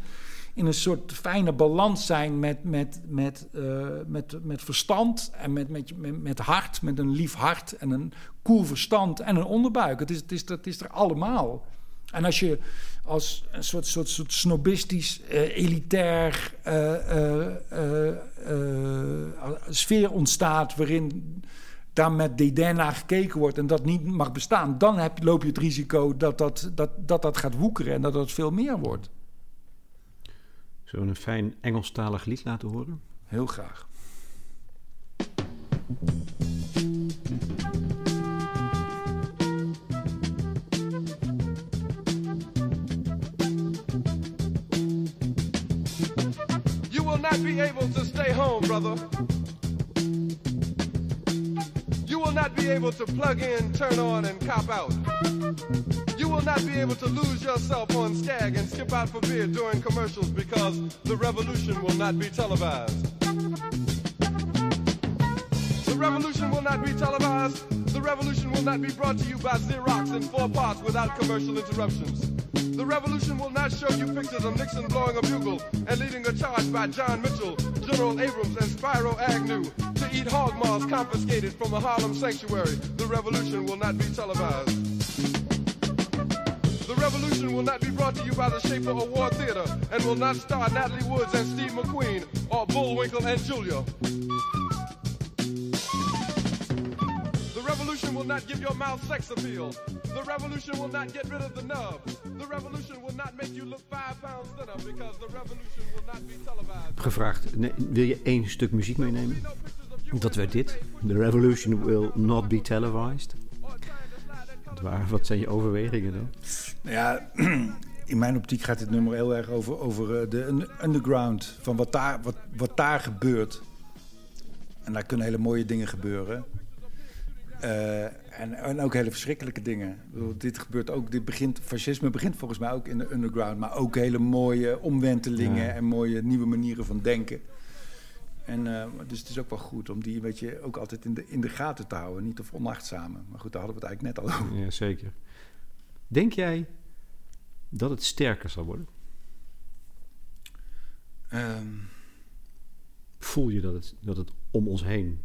in een soort fijne balans zijn met, met, met, uh, met, met verstand en met, met, met, met hart, met een lief hart en een koel verstand en een onderbuik. Het is, het is, het is er allemaal. En als je als een soort, soort, soort snobistisch, uh, elitair uh, sfeer ontstaat waarin daar met dédain naar gekeken wordt en dat niet mag bestaan, dan heb, loop je het risico dat dat, dat, dat dat gaat woekeren en dat dat veel meer wordt. Zullen we een fijn Engelstalig lied laten horen? Heel graag. You will not be able to stay home, brother. You will not be able to plug in, turn on, and cop out. You will not be able to lose yourself on Skag and skip out for beer during commercials because the revolution will not be televised. The revolution will not be televised. The revolution will not be brought to you by Xerox in four parts without commercial interruptions. The revolution will not show you pictures of Nixon blowing a bugle and leading a charge by John Mitchell, General Abrams, and Spyro Agnew eat hog maws confiscated from a Harlem sanctuary. The revolution will not be televised. The revolution will not be brought to you by the Schaefer Award Theater and will not star Natalie Woods and Steve McQueen or Bullwinkle and Julia. The revolution will not give your mouth sex appeal. The revolution will not get rid of the nub. The revolution will not make you look five pounds thinner because the revolution will not be televised. Gevraagd, wil je één stuk muziek meenemen? Dat werd dit. The revolution will not be televised. Waar, wat zijn je overwegingen dan? Nou ja, in mijn optiek gaat dit nummer heel erg over, over eh, de underground. Van wat daar, wat, wat daar gebeurt. En daar kunnen hele mooie dingen gebeuren. Uh, en, en, ook hele verschrikkelijke dingen. Bedoel, dit gebeurt ook. Dit begint, fascisme begint volgens mij ook in de underground. Maar ook hele mooie omwentelingen ja. en mooie nieuwe manieren van denken. En, uh, dus het is ook wel goed om die weet je, ook altijd in de, in de gaten te houden. Niet of onachtzamen. Maar goed, daar hadden we het eigenlijk net al over. Ja, zeker. Denk jij dat het sterker zal worden? Um, Voel je dat het, dat het om ons heen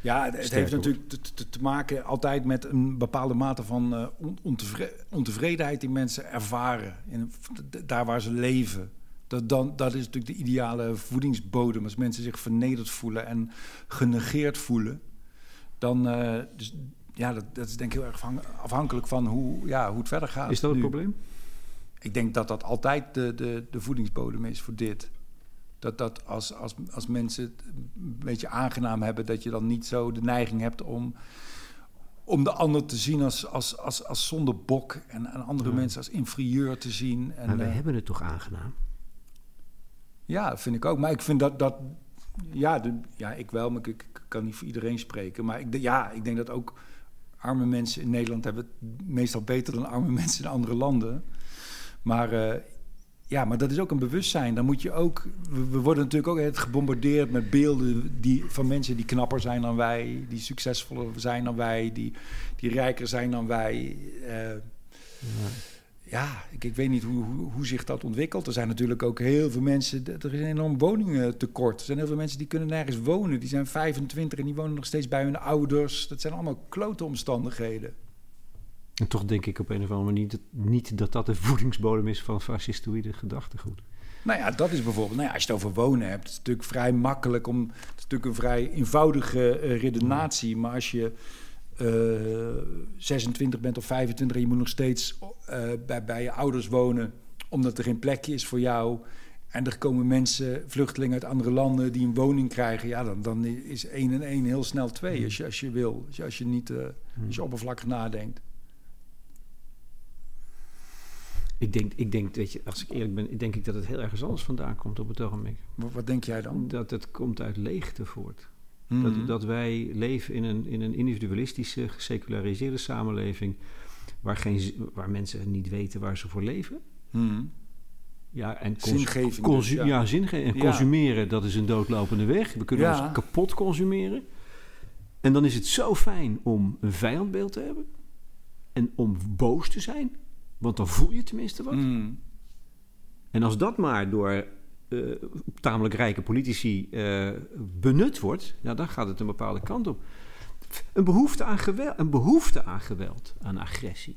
ja, het heeft natuurlijk te, te, te, maken altijd met een bepaalde mate van uh, ontevre ontevredenheid die mensen ervaren. In, daar waar ze leven. Dat, dan, dat is natuurlijk de ideale voedingsbodem. Als mensen zich vernederd voelen en genegeerd voelen. Dan, uh, dus, ja, dat, dat, is denk ik heel erg afhankelijk van hoe, ja, hoe het verder gaat. Is dat het probleem? Ik denk dat dat altijd de, de, de voedingsbodem is voor dit dat, dat als, als, als mensen het een beetje aangenaam hebben, dat je dan niet zo de neiging hebt om, om de ander te zien als, als, als, als zonderbok en, en andere ja. mensen als inferieur te zien. En, maar wij uh, hebben het toch aangenaam? Ja, vind ik ook. Maar ik vind dat. dat ja, ja, ik wel, maar ik, kan niet voor iedereen spreken. Maar ik, ja, ik denk dat ook arme mensen in Nederland hebben het meestal beter dan arme mensen in andere landen. Maar uh, ja, maar dat is ook een bewustzijn. Dan moet je ook. We worden natuurlijk ook het gebombardeerd met beelden die, van mensen die knapper zijn dan wij, die succesvoller zijn dan wij, die, die rijker zijn dan wij. Uh, ja, ja ik, ik, weet niet hoe, hoe, hoe, zich dat ontwikkelt. Er zijn natuurlijk ook heel veel mensen. Er is een enorm woningtekort. Er zijn heel veel mensen die kunnen nergens wonen. Die zijn 25 en die wonen nog steeds bij hun ouders. Dat zijn allemaal klote omstandigheden. En toch denk ik op een of andere manier dat, niet dat dat de voedingsbodem is van fascistoïde gedachtegoed. Nou ja, dat is bijvoorbeeld, nou ja, als je het over wonen hebt, het is natuurlijk vrij makkelijk om, het is natuurlijk een vrij eenvoudige uh, redenatie, maar als je 26 bent of 25 en je moet nog steeds uh, bij, bij je ouders wonen, omdat er geen plekje is voor jou, en er komen mensen, vluchtelingen uit andere landen, die een woning krijgen, ja, dan, dan is 1 en 1 heel snel 2 mm. als, je, als je wil, als je, als je niet, uh, als je oppervlakkig nadenkt. Ik denk, ik denk, weet je, als ik eerlijk ben, denk ik dat het heel ergens anders vandaan komt op het ogenblik. Wat, wat denk jij dan? Dat het komt uit leegte voort. Mm -hmm. dat, dat wij leven in een, in een individualistische, geseculariseerde samenleving. Waar, geen, waar mensen niet weten waar ze voor leven. Mm. Ja, en zingeving. Dus, ja, ja zingeving. En consumeren, dat is een doodlopende weg. We kunnen ja. ons kapot consumeren. En dan is het zo fijn om een vijandbeeld te hebben. En om boos te zijn want dan voel je tenminste wat. Mm. En als dat maar door uh, tamelijk rijke politici uh, benut wordt, dan gaat het een bepaalde kant op. Een behoefte aan geweld, een behoefte aan, geweld, aan agressie.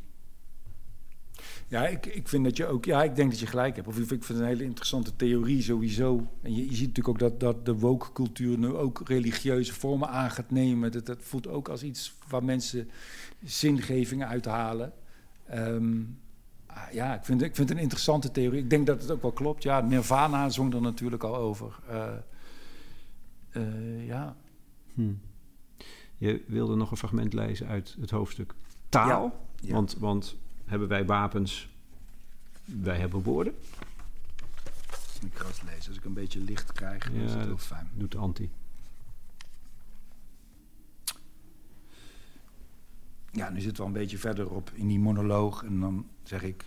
Ja, ik, ik vind dat je ook, ja, ik denk dat je gelijk hebt. Of ik vind het een hele interessante theorie sowieso. En je, je ziet natuurlijk ook dat, dat de woke-cultuur nu ook religieuze vormen aan gaat nemen. Dat, dat voelt ook als iets waar mensen zingeving uithalen. Um, ja, ik vind, ik vind het een interessante theorie. Ik denk dat het ook wel klopt. Ja, Nirvana zong er natuurlijk al over. Uh, uh, ja. Hm. Je wilde nog een fragment lezen uit het hoofdstuk taal. Ja. Ja. Want, want hebben wij wapens, wij hebben woorden. Ik ga het lezen. Als ik een beetje licht krijg, ja, is het heel fijn. Doet anti. ja, nu zitten we een beetje verderop in die monoloog. En dan zeg ik.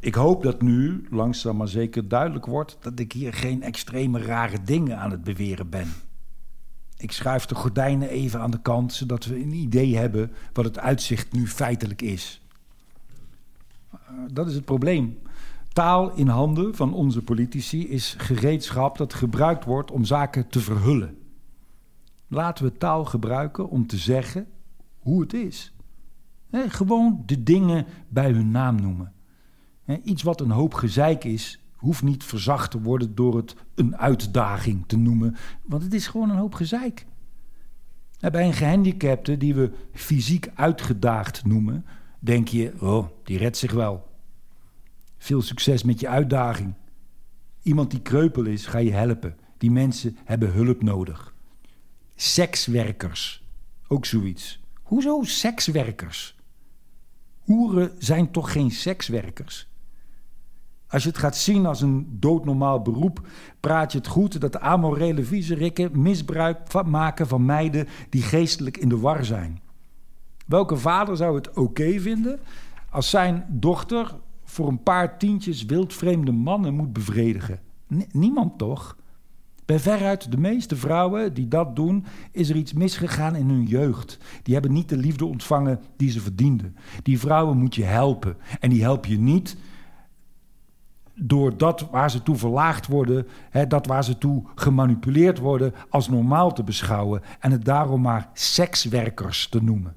Ik hoop dat nu langzaam maar zeker duidelijk wordt dat ik hier geen extreme rare dingen aan het beweren ben. Ik schuif de gordijnen even aan de kant, zodat we een idee hebben wat het uitzicht nu feitelijk is. dat is het probleem. Taal in handen van onze politici is gereedschap dat gebruikt wordt om zaken te verhullen. Laten we taal gebruiken om te zeggen hoe het is. Gewoon de dingen bij hun naam noemen. iets wat een hoop gezeik is, hoeft niet verzacht te worden door het een uitdaging te noemen, want het is gewoon een hoop gezeik. bij een gehandicapte die we fysiek uitgedaagd noemen, denk je, oh, die redt zich wel. Veel succes met je uitdaging. Iemand die kreupel is, ga je helpen. Die mensen hebben hulp nodig. Sekswerkers, ook zoiets. Hoezo sekswerkers? Hoeren zijn toch geen sekswerkers? Als je het gaat zien als een doodnormaal beroep, praat je het goed dat de amorele viezerikken misbruik maken van meiden die geestelijk in de war zijn. Welke vader zou het oké vinden als zijn dochter voor een paar tientjes wildvreemde mannen moet bevredigen? niemand toch? Bij veruit de meeste vrouwen die dat doen, is er iets misgegaan in hun jeugd. Die hebben niet de liefde ontvangen die ze verdienden. Die vrouwen moet je helpen. En die help je niet door dat waar ze toe verlaagd worden, hè, dat waar ze toe gemanipuleerd worden, als normaal te beschouwen en het daarom maar sekswerkers te noemen.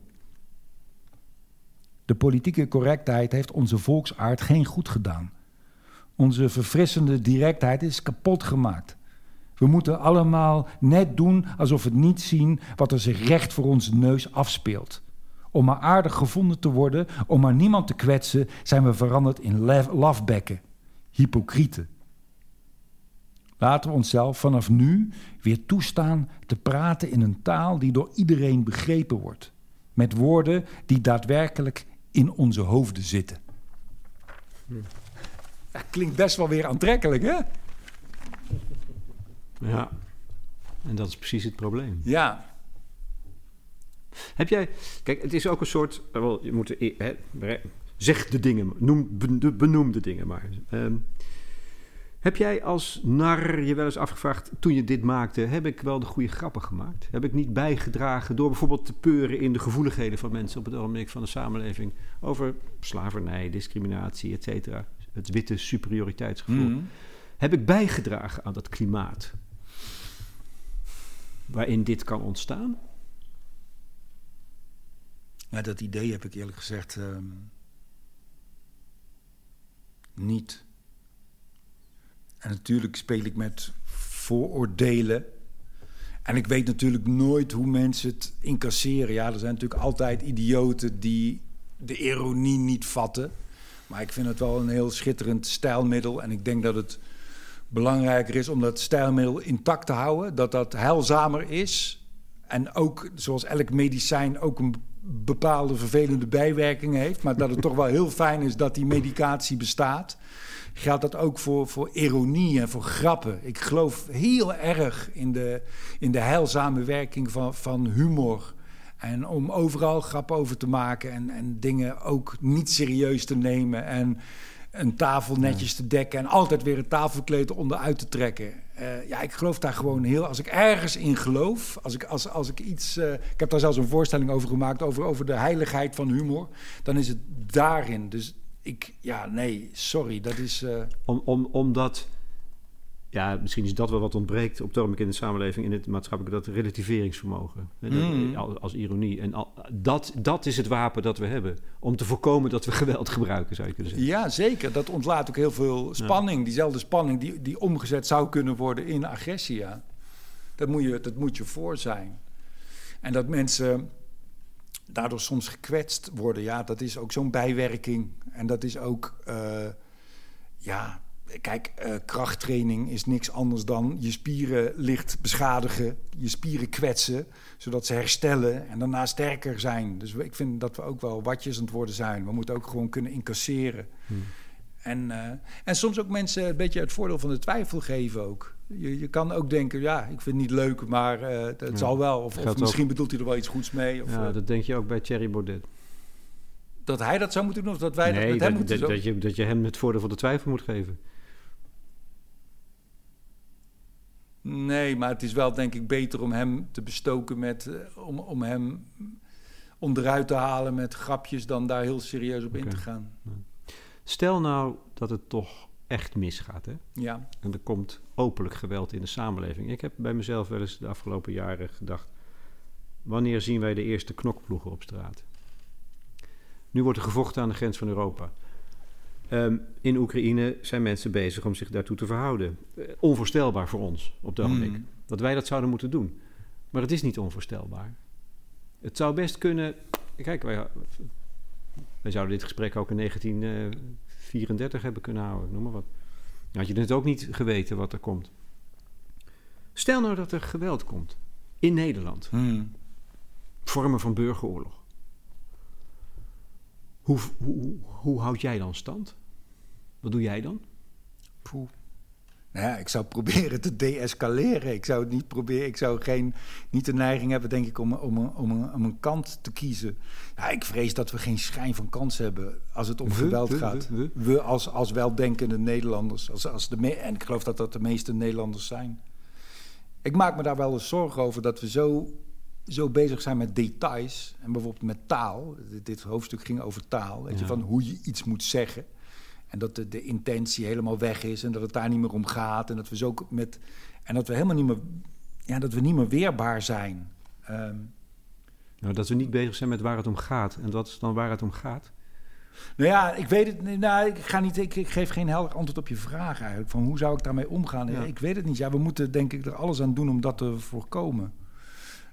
De politieke correctheid heeft onze volksaard geen goed gedaan. Onze verfrissende directheid is kapot gemaakt. We moeten allemaal net doen alsof we niet zien wat er zich recht voor onze neus afspeelt. Om maar aardig gevonden te worden, om maar niemand te kwetsen, zijn we veranderd in lafbekken, hypocrieten. Laten we onszelf vanaf nu weer toestaan te praten in een taal die door iedereen begrepen wordt. Met woorden die daadwerkelijk in onze hoofden zitten. Dat klinkt best wel weer aantrekkelijk, hè? Ja, en dat is precies het probleem. Ja. Heb jij, kijk, het is ook een soort, eh, wel, je moet, hè, zeg de dingen, noem, benoem de dingen maar. Um, heb jij als nar je wel eens afgevraagd, toen je dit maakte, heb ik wel de goede grappen gemaakt? Heb ik niet bijgedragen door bijvoorbeeld te peuren in de gevoeligheden van mensen op het ogenblik van de samenleving over slavernij, discriminatie, et cetera? Het witte superioriteitsgevoel. Mhm. Heb ik bijgedragen aan dat klimaat waarin dit kan ontstaan? Dat idee heb ik eerlijk gezegd ehm, niet. En natuurlijk speel ik met vooroordelen. En ik weet natuurlijk nooit hoe mensen het incasseren. Ja, er zijn natuurlijk altijd idioten die de ironie niet vatten. Maar ik vind het wel een heel schitterend stijlmiddel. En ik denk dat het belangrijker is om dat stijlmiddel intact te houden. Dat dat heilzamer is. En ook, zoals elk medicijn, ook een bepaalde vervelende bijwerkingen heeft. Maar dat het toch wel heel fijn is dat die medicatie bestaat. Geldt dat ook voor, voor ironie en voor grappen. Ik geloof heel erg in de, in de heilzame werking van, van humor. En om overal grappen over te maken en, en dingen ook niet serieus te nemen. En een tafel netjes te dekken en altijd weer een tafelkleed onderuit te trekken. Uh, ja, ik geloof daar gewoon heel. Als ik ergens in geloof, als ik, als, als ik iets. Uh, ik heb daar zelfs een voorstelling over gemaakt, over, over de heiligheid van humor. Dan is het daarin. Dus ik, ja, nee, sorry, dat is... Uh... Om, om, omdat, ja, misschien is dat wel wat ontbreekt op het in de samenleving, in het maatschappelijke, dat relativeringsvermogen. Mm. als, als, ironie. En al, dat, dat is het wapen dat we hebben. Om te voorkomen dat we geweld gebruiken, zou je kunnen zeggen. Ja, zeker. Dat ontlaat ook heel veel spanning. Diezelfde spanning die, die omgezet zou kunnen worden in agressie, ja. Dat moet je, dat moet je voor zijn. En dat mensen daardoor soms gekwetst worden. Ja, dat is ook zo'n bijwerking. En dat is ook, uh, ja, kijk, uh, krachttraining is niks anders dan je spieren licht beschadigen, je spieren kwetsen, zodat ze herstellen en daarna sterker zijn. Dus ik vind dat we ook wel watjes aan het worden zijn. We moeten ook gewoon kunnen incasseren. Hmm. En, uh, en soms ook mensen een beetje het voordeel van de twijfel geven ook. Je, je kan ook denken, ja, ik vind het niet leuk, maar uh, het zal wel. Of, of misschien bedoelt hij er wel iets goeds mee. Of, ja, dat denk je ook bij Thierry Baudet dat hij dat zou moeten doen of dat wij dat met hem moeten doen? Dat je, dat je hem het voordeel van de twijfel moet geven. Nee, maar het is wel denk ik beter om hem te bestoken met... Uh, om, om hem onderuit te halen met grapjes... dan daar heel serieus op in te gaan. Stel nou dat het toch echt misgaat, hè? Ja. En er komt openlijk geweld in de samenleving. Ik heb bij mezelf wel eens de afgelopen jaren gedacht: wanneer zien wij de eerste knokploegen op straat? Nu wordt er gevochten aan de grens van Europa. Ehm, in Oekraïne zijn mensen bezig om zich daartoe te verhouden. Eh, onvoorstelbaar voor ons op dat ogenblik. Mm. Dat wij dat zouden moeten doen. Maar het is niet onvoorstelbaar. Het zou best kunnen. Kijk, wij, wij zouden dit gesprek ook in 1934 hebben kunnen houden, noem maar wat. Dan had je het ook niet geweten wat er komt. Stel nou dat er geweld komt in Nederland. Hmm. Vormen van burgeroorlog. Hoe, hoe, hoe houd jij dan stand? Wat doe jij dan? Poeh. Nou ja, ik zou proberen te deescaleren. Ik zou het niet proberen. Ik zou geen, niet de neiging hebben, denk ik, om, om, een- om, een, om een kant te kiezen. Ja, ik vrees dat we geen schijn van kans hebben als het om We, geweld we, gaat. we, We, we. als, als weldenkende Nederlanders. Als, als de en ik geloof dat dat de meeste Nederlanders zijn. Ik maak me daar wel eens zorgen over dat we zo, zo bezig zijn met details. En bijvoorbeeld met taal. Dit, dit hoofdstuk ging over taal. Weet je, van hoe je iets moet zeggen. En dat de, de intentie helemaal weg is en dat het daar niet meer om gaat. En dat we zo met. En dat we helemaal niet meer. Ja, dat we niet meer weerbaar zijn. Ehm, Nou, dat we niet bezig zijn met waar het om gaat. En wat is dan waar het om gaat? nou ja, ik weet het. Nou, ik, ga niet, ik, ik geef geen helder antwoord op je vraag eigenlijk. Van hoe zou ik daarmee omgaan? Ja. Ik weet het niet. Ja, we moeten denk ik er alles aan doen om dat te voorkomen.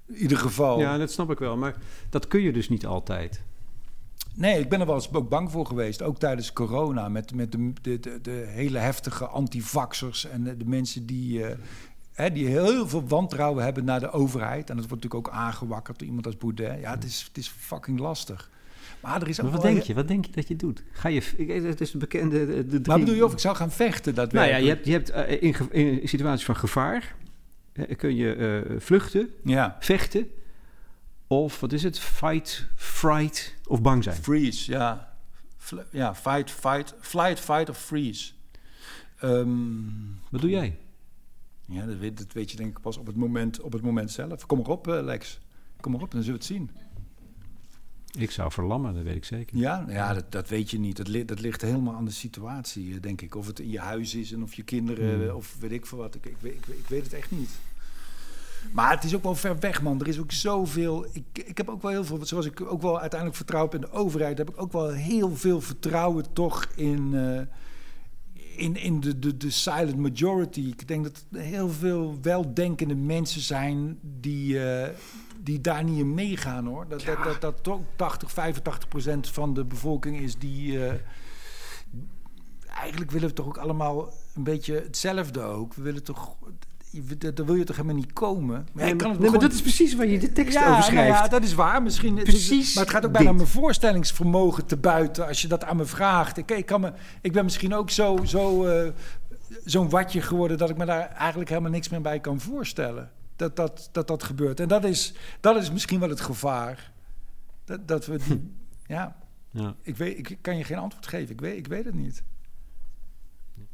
In ieder geval. Ja, dat snap ik wel. Maar dat kun je dus niet altijd. Nee, ik ben er wel eens ook bang voor geweest. Ook tijdens corona. Met, met de, de, de, de hele heftige antivaxers en de, de mensen die, eh, hè, die heel veel wantrouwen hebben naar de overheid. En dat wordt natuurlijk ook aangewakkerd door iemand als Baudet. Ja, het is, het is fucking lastig. Maar er is ook Maar wat denk je? Wat denk je dat je doet? Ga je... ik- Het is de bekende... de- De drie... Maar bedoel je of ik zou gaan vechten? Dat Nou ja, je hebt, je hebt eh, in, in situaties van gevaar... eh, kun je vluchten, Ja, vechten... of wat is het? Fight, fright of bang zijn. freeze, ja. Fl- ja, fight, fight, flight, fight of freeze. Ehm, Wat doe jij? ja, dat weet, dat weet je denk ik pas op het moment, op het moment zelf. Kom erop, eh, Lex. Kom erop, dan zullen we het zien. Ik zou verlammen, dat weet ik zeker. Ja, ja dat, dat weet je niet. Dat, li- dat ligt helemaal aan de situatie, eh, denk ik. Of het in je huis is en of je kinderen, Hmm. eh, of weet ik veel wat. Ik, ik, ik weet het echt niet. Maar het is ook wel ver weg, man. Er is ook zoveel. Ik, ik heb ook wel heel veel, zoals ik ook wel uiteindelijk vertrouw heb in de overheid, heb ik ook wel heel veel vertrouwen toch in, eh, in, in de, de, de silent majority. Ik denk dat er heel veel weldenkende mensen zijn die, eh, die daar niet in meegaan hoor. Dat, dat, dat, dat toch 80, 85 procent van de bevolking is die. eh, eigenlijk willen we toch ook allemaal een beetje hetzelfde ook. We willen toch. Daar wil je toch helemaal niet komen? Maar, ja, ik kan het nee, maar dat is precies waar je de tekst ja, over nou schrijft. ja, dat is waar. Misschien, Precies maar het gaat ook bijna dit. mijn voorstellingsvermogen te buiten als je dat aan me vraagt. Ik, ik, kan me, ik ben misschien ook zo, zo, eh, zo'n watje geworden dat ik me daar eigenlijk helemaal niks meer bij kan voorstellen. Dat dat, dat, dat gebeurt. En dat is, dat is misschien wel het gevaar. Dat, dat we die, ja, Ja. ik, weet, ik kan je geen antwoord geven. Ik weet, ik weet het niet.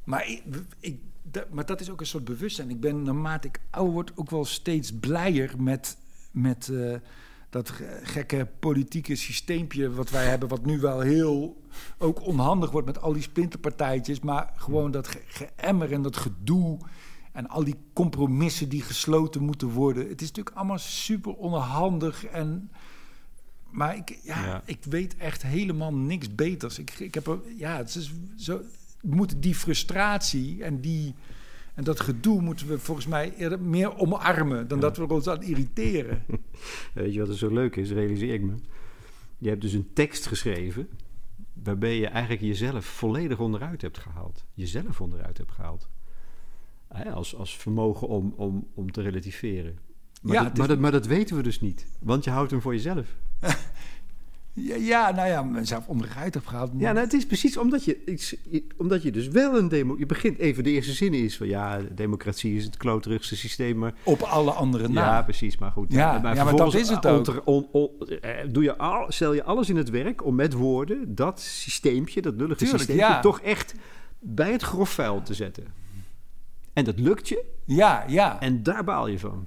Maar, ik, ik, dat, maar dat is ook een soort bewustzijn. Ik ben naarmate ik ouder word ook wel steeds blijer met, met eh, dat ge- gekke politieke systeempje wat wij hebben. Wat nu wel heel ook onhandig wordt met al die splinterpartijtjes. Maar gewoon dat ge- geëmmer en dat gedoe. En al die compromissen die gesloten moeten worden. Het is natuurlijk allemaal super onhandig en... Maar ik, ja, Ja. ik weet echt helemaal niks beters. Ik, ik heb ja, het is zo. We moeten die frustratie en, die, en dat gedoe moeten we volgens mij eerder meer omarmen dan dat we ons aan irriteren. Weet je wat er zo leuk is, realiseer ik me. Je hebt dus een tekst geschreven waarbij je eigenlijk jezelf volledig onderuit hebt gehaald. Jezelf onderuit hebt gehaald. Als, als vermogen om, om, om te relativeren. Maar, Ja, dat, maar, dat, maar dat weten we dus niet. Want je houdt hem voor jezelf. Ja, ja nou ja, mezelf onderuit heb gehaald. Ja, nou, het is precies omdat je, iets, omdat je dus wel een demo... Je begint even, de eerste zin is van... Ja, democratie is het kloterigste systeem, maar... Op alle andere na. Ja, precies, maar goed. Ja, ja, maar dat vervolgens is het ook. onter- on- on- eh, doe je al, stel je alles in het werk om met woorden dat systeempje, dat lullige Tuurlijk, systeempje, ja. toch echt bij het grof vuil te zetten. En dat lukt je ja, ja. en daar baal je van.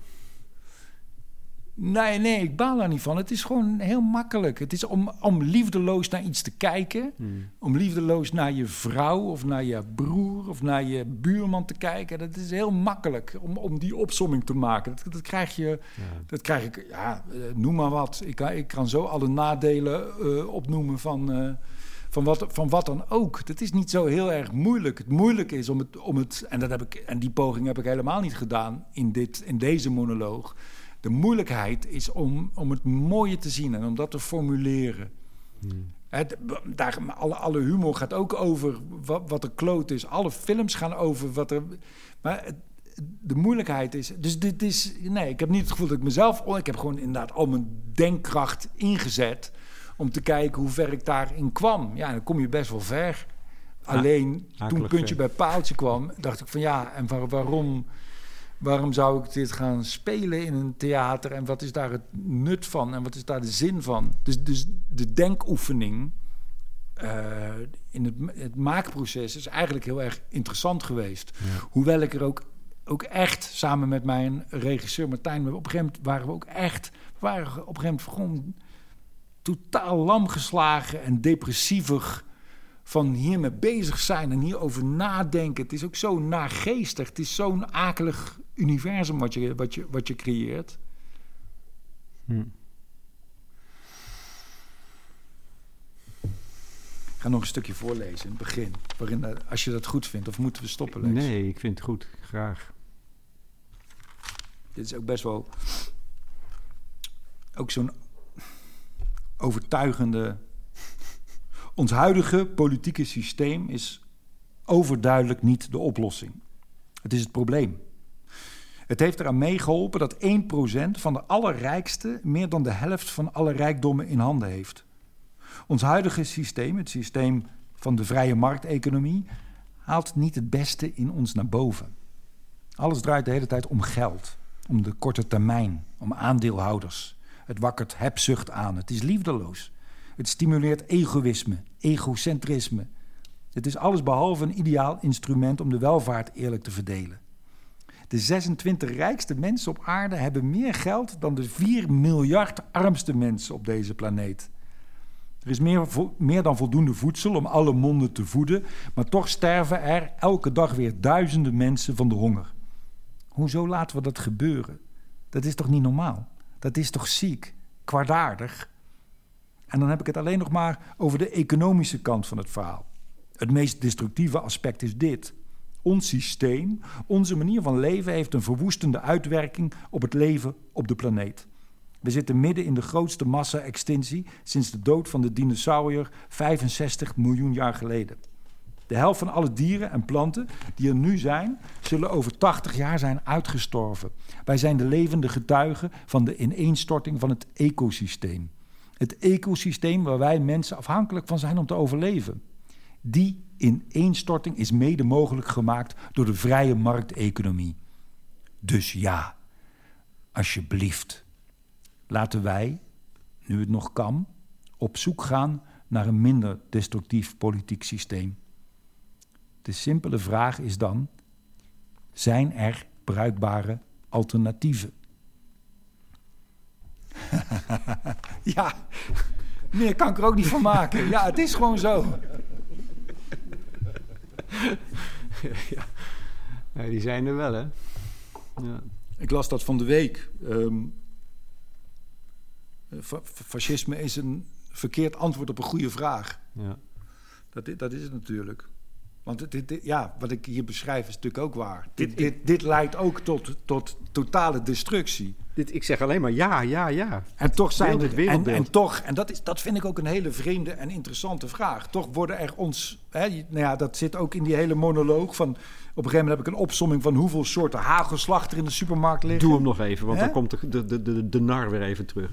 Nee, nee, ik baal daar niet van. Het is gewoon heel makkelijk. Het is om, om liefdeloos naar iets te kijken. Hmm. Om liefdeloos naar je vrouw of naar je broer of naar je buurman te kijken. Dat is heel makkelijk om, om die opsomming te maken. Dat, dat krijg je, dat krijg ik, ja, eh, noem maar wat. Ik, kan- ik kan zo alle nadelen eh, opnoemen van, eh, van, wat, van wat dan ook. Dat is niet zo heel erg moeilijk. Het moeilijke is om het, om het en, dat heb ik, en die poging heb ik helemaal niet gedaan in, dit, in deze monoloog. De moeilijkheid is om, om het mooie te zien en om dat te formuleren. Het, daar, alle, alle humor gaat ook over wat, wat er kloot is. Alle films gaan over wat er. Maar het- de moeilijkheid is. Dus dit is. Nee, ik heb niet het gevoel dat ik mezelf. oh, Ik heb gewoon inderdaad al mijn denkkracht ingezet. Om te kijken hoe ver ik daarin kwam. Ja, dan kom je best wel ver. Alleen toen akelig puntje ver. bij paaltje kwam, dacht ik van ja, en waar- waarom, waarom zou ik dit gaan spelen in een theater? En wat is daar het nut van? En wat is daar de zin van? Dus, dus de denkoefening eh, in het, het maakproces is eigenlijk heel erg interessant geweest. Hoewel ik er ook, ook echt samen met mijn regisseur Martijn, op een gegeven moment waren we ook echt, we waren op een gegeven moment gewoon totaal lam geslagen en depressievig van hiermee bezig zijn en hierover nadenken. Het is ook zo nageestig. Het is zo'n akelig universum wat je, wat je, wat je creëert. Hm. Ik ga nog een stukje voorlezen in het begin. Waarin, eh, als je dat goed vindt, of moeten we stoppen lezen? Nee, ik vind het goed. Graag. Dit is ook best wel... Ook zo'n overtuigende... Ons huidige politieke systeem is overduidelijk niet de oplossing. Het is het probleem. Het heeft eraan meegeholpen dat 1% van de allerrijkste meer dan de helft van alle rijkdommen in handen heeft. Ons huidige systeem, het systeem van de vrije markteconomie, haalt niet het beste in ons naar boven. Alles draait de hele tijd om geld, om de korte termijn, om aandeelhouders. Het wakkert hebzucht aan, het is liefdeloos. Het stimuleert egoïsme, egocentrisme. Het is alles behalve een ideaal instrument om de welvaart eerlijk te verdelen. De 26 rijkste mensen op aarde hebben meer geld dan de 4 miljard armste mensen op deze planeet. Er is meer, dan voldoende voedsel om alle monden te voeden, maar toch sterven er elke dag weer duizenden mensen van de honger. Hoezo laten we dat gebeuren? Dat is toch niet normaal? Dat is toch ziek, kwaadaardig? En dan heb ik het alleen nog maar over de economische kant van het verhaal. Het meest destructieve aspect is dit. Ons systeem, onze manier van leven heeft een verwoestende uitwerking op het leven op de planeet. We zitten midden in de grootste massa-extinctie sinds de dood van de dinosaurier 65 miljoen jaar geleden. De helft van alle dieren en planten die er nu zijn, zullen over 80 jaar zijn uitgestorven. Wij zijn de levende getuigen van de ineenstorting van het ecosysteem. Het ecosysteem waar wij mensen afhankelijk van zijn om te overleven. Die ineenstorting is mede mogelijk gemaakt door de vrije markteconomie. Dus ja, alsjeblieft, laten wij, nu het nog kan, op zoek gaan naar een minder destructief politiek systeem. De simpele vraag is dan: zijn er bruikbare alternatieven? ja, meer kan ik er ook niet van maken. Ja, het is gewoon zo. Ja, die zijn er wel, hè? Ja. Ik las dat van de week. Ehm, fa- fa- fascisme is een verkeerd antwoord op een goede vraag. Ja. Dat, dat is het natuurlijk. Want dit, ja, wat ik hier beschrijf is natuurlijk ook waar. Dit, dit, dit leidt ook tot, tot totale destructie. Dit, ik zeg alleen maar ja, ja, ja. En toch zijn het er, en, en toch, en dat, is, dat vind ik ook een hele vreemde en interessante vraag. Toch worden er ons, hè, nou ja, dat zit ook in die hele monoloog van. Op een gegeven moment heb ik een opsomming van hoeveel soorten hagelslag er in de supermarkt liggen. Doe hem nog even, want dan komt de, de, de, de, de nar weer even terug.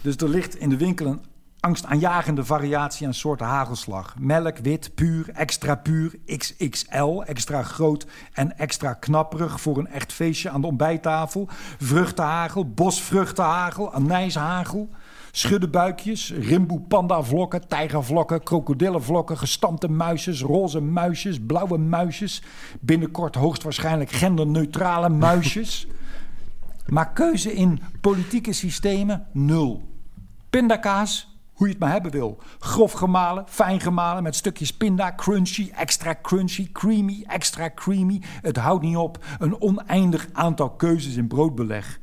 Dus er ligt in de winkel een angstaanjagende variatie aan soorten hagelslag. Melk, wit, puur, extra puur, XXL, extra groot en extra knapperig voor een echt feestje aan de ontbijttafel. Vruchtenhagel, bosvruchtenhagel, anijshagel. Schuddebuikjes, rimboe pandavlokken, tijgervlokken, krokodillenvlokken, gestampte muisjes, roze muisjes, blauwe muisjes. Binnenkort hoogstwaarschijnlijk genderneutrale muisjes. Maar keuze in politieke systemen, nul. Pindakaas, hoe je het maar hebben wil. Grof gemalen, fijn gemalen met stukjes pinda, crunchy, extra crunchy, creamy, extra creamy. Het houdt niet op. Een oneindig aantal keuzes in broodbeleg.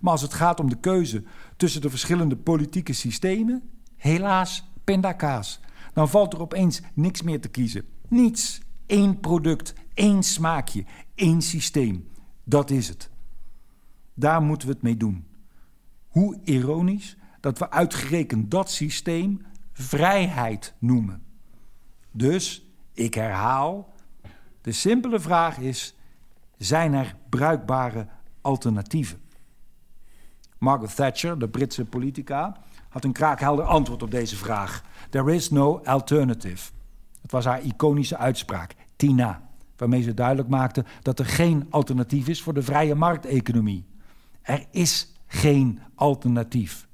Maar als het gaat om de keuze tussen de verschillende politieke systemen, helaas pindakaas. Dan valt er opeens niks meer te kiezen. Niets. Eén product, één smaakje, één systeem. Dat is het. Daar moeten we het mee doen. Hoe ironisch dat we uitgerekend dat systeem vrijheid noemen. Dus, ik herhaal, de simpele vraag is: zijn er bruikbare alternatieven? Margaret Thatcher, de Britse politica, had een kraakhelder antwoord op deze vraag. There is no alternative. Het was haar iconische uitspraak, Tina, waarmee ze duidelijk maakte dat er geen alternatief is voor de vrije markteconomie. Er is geen alternatief.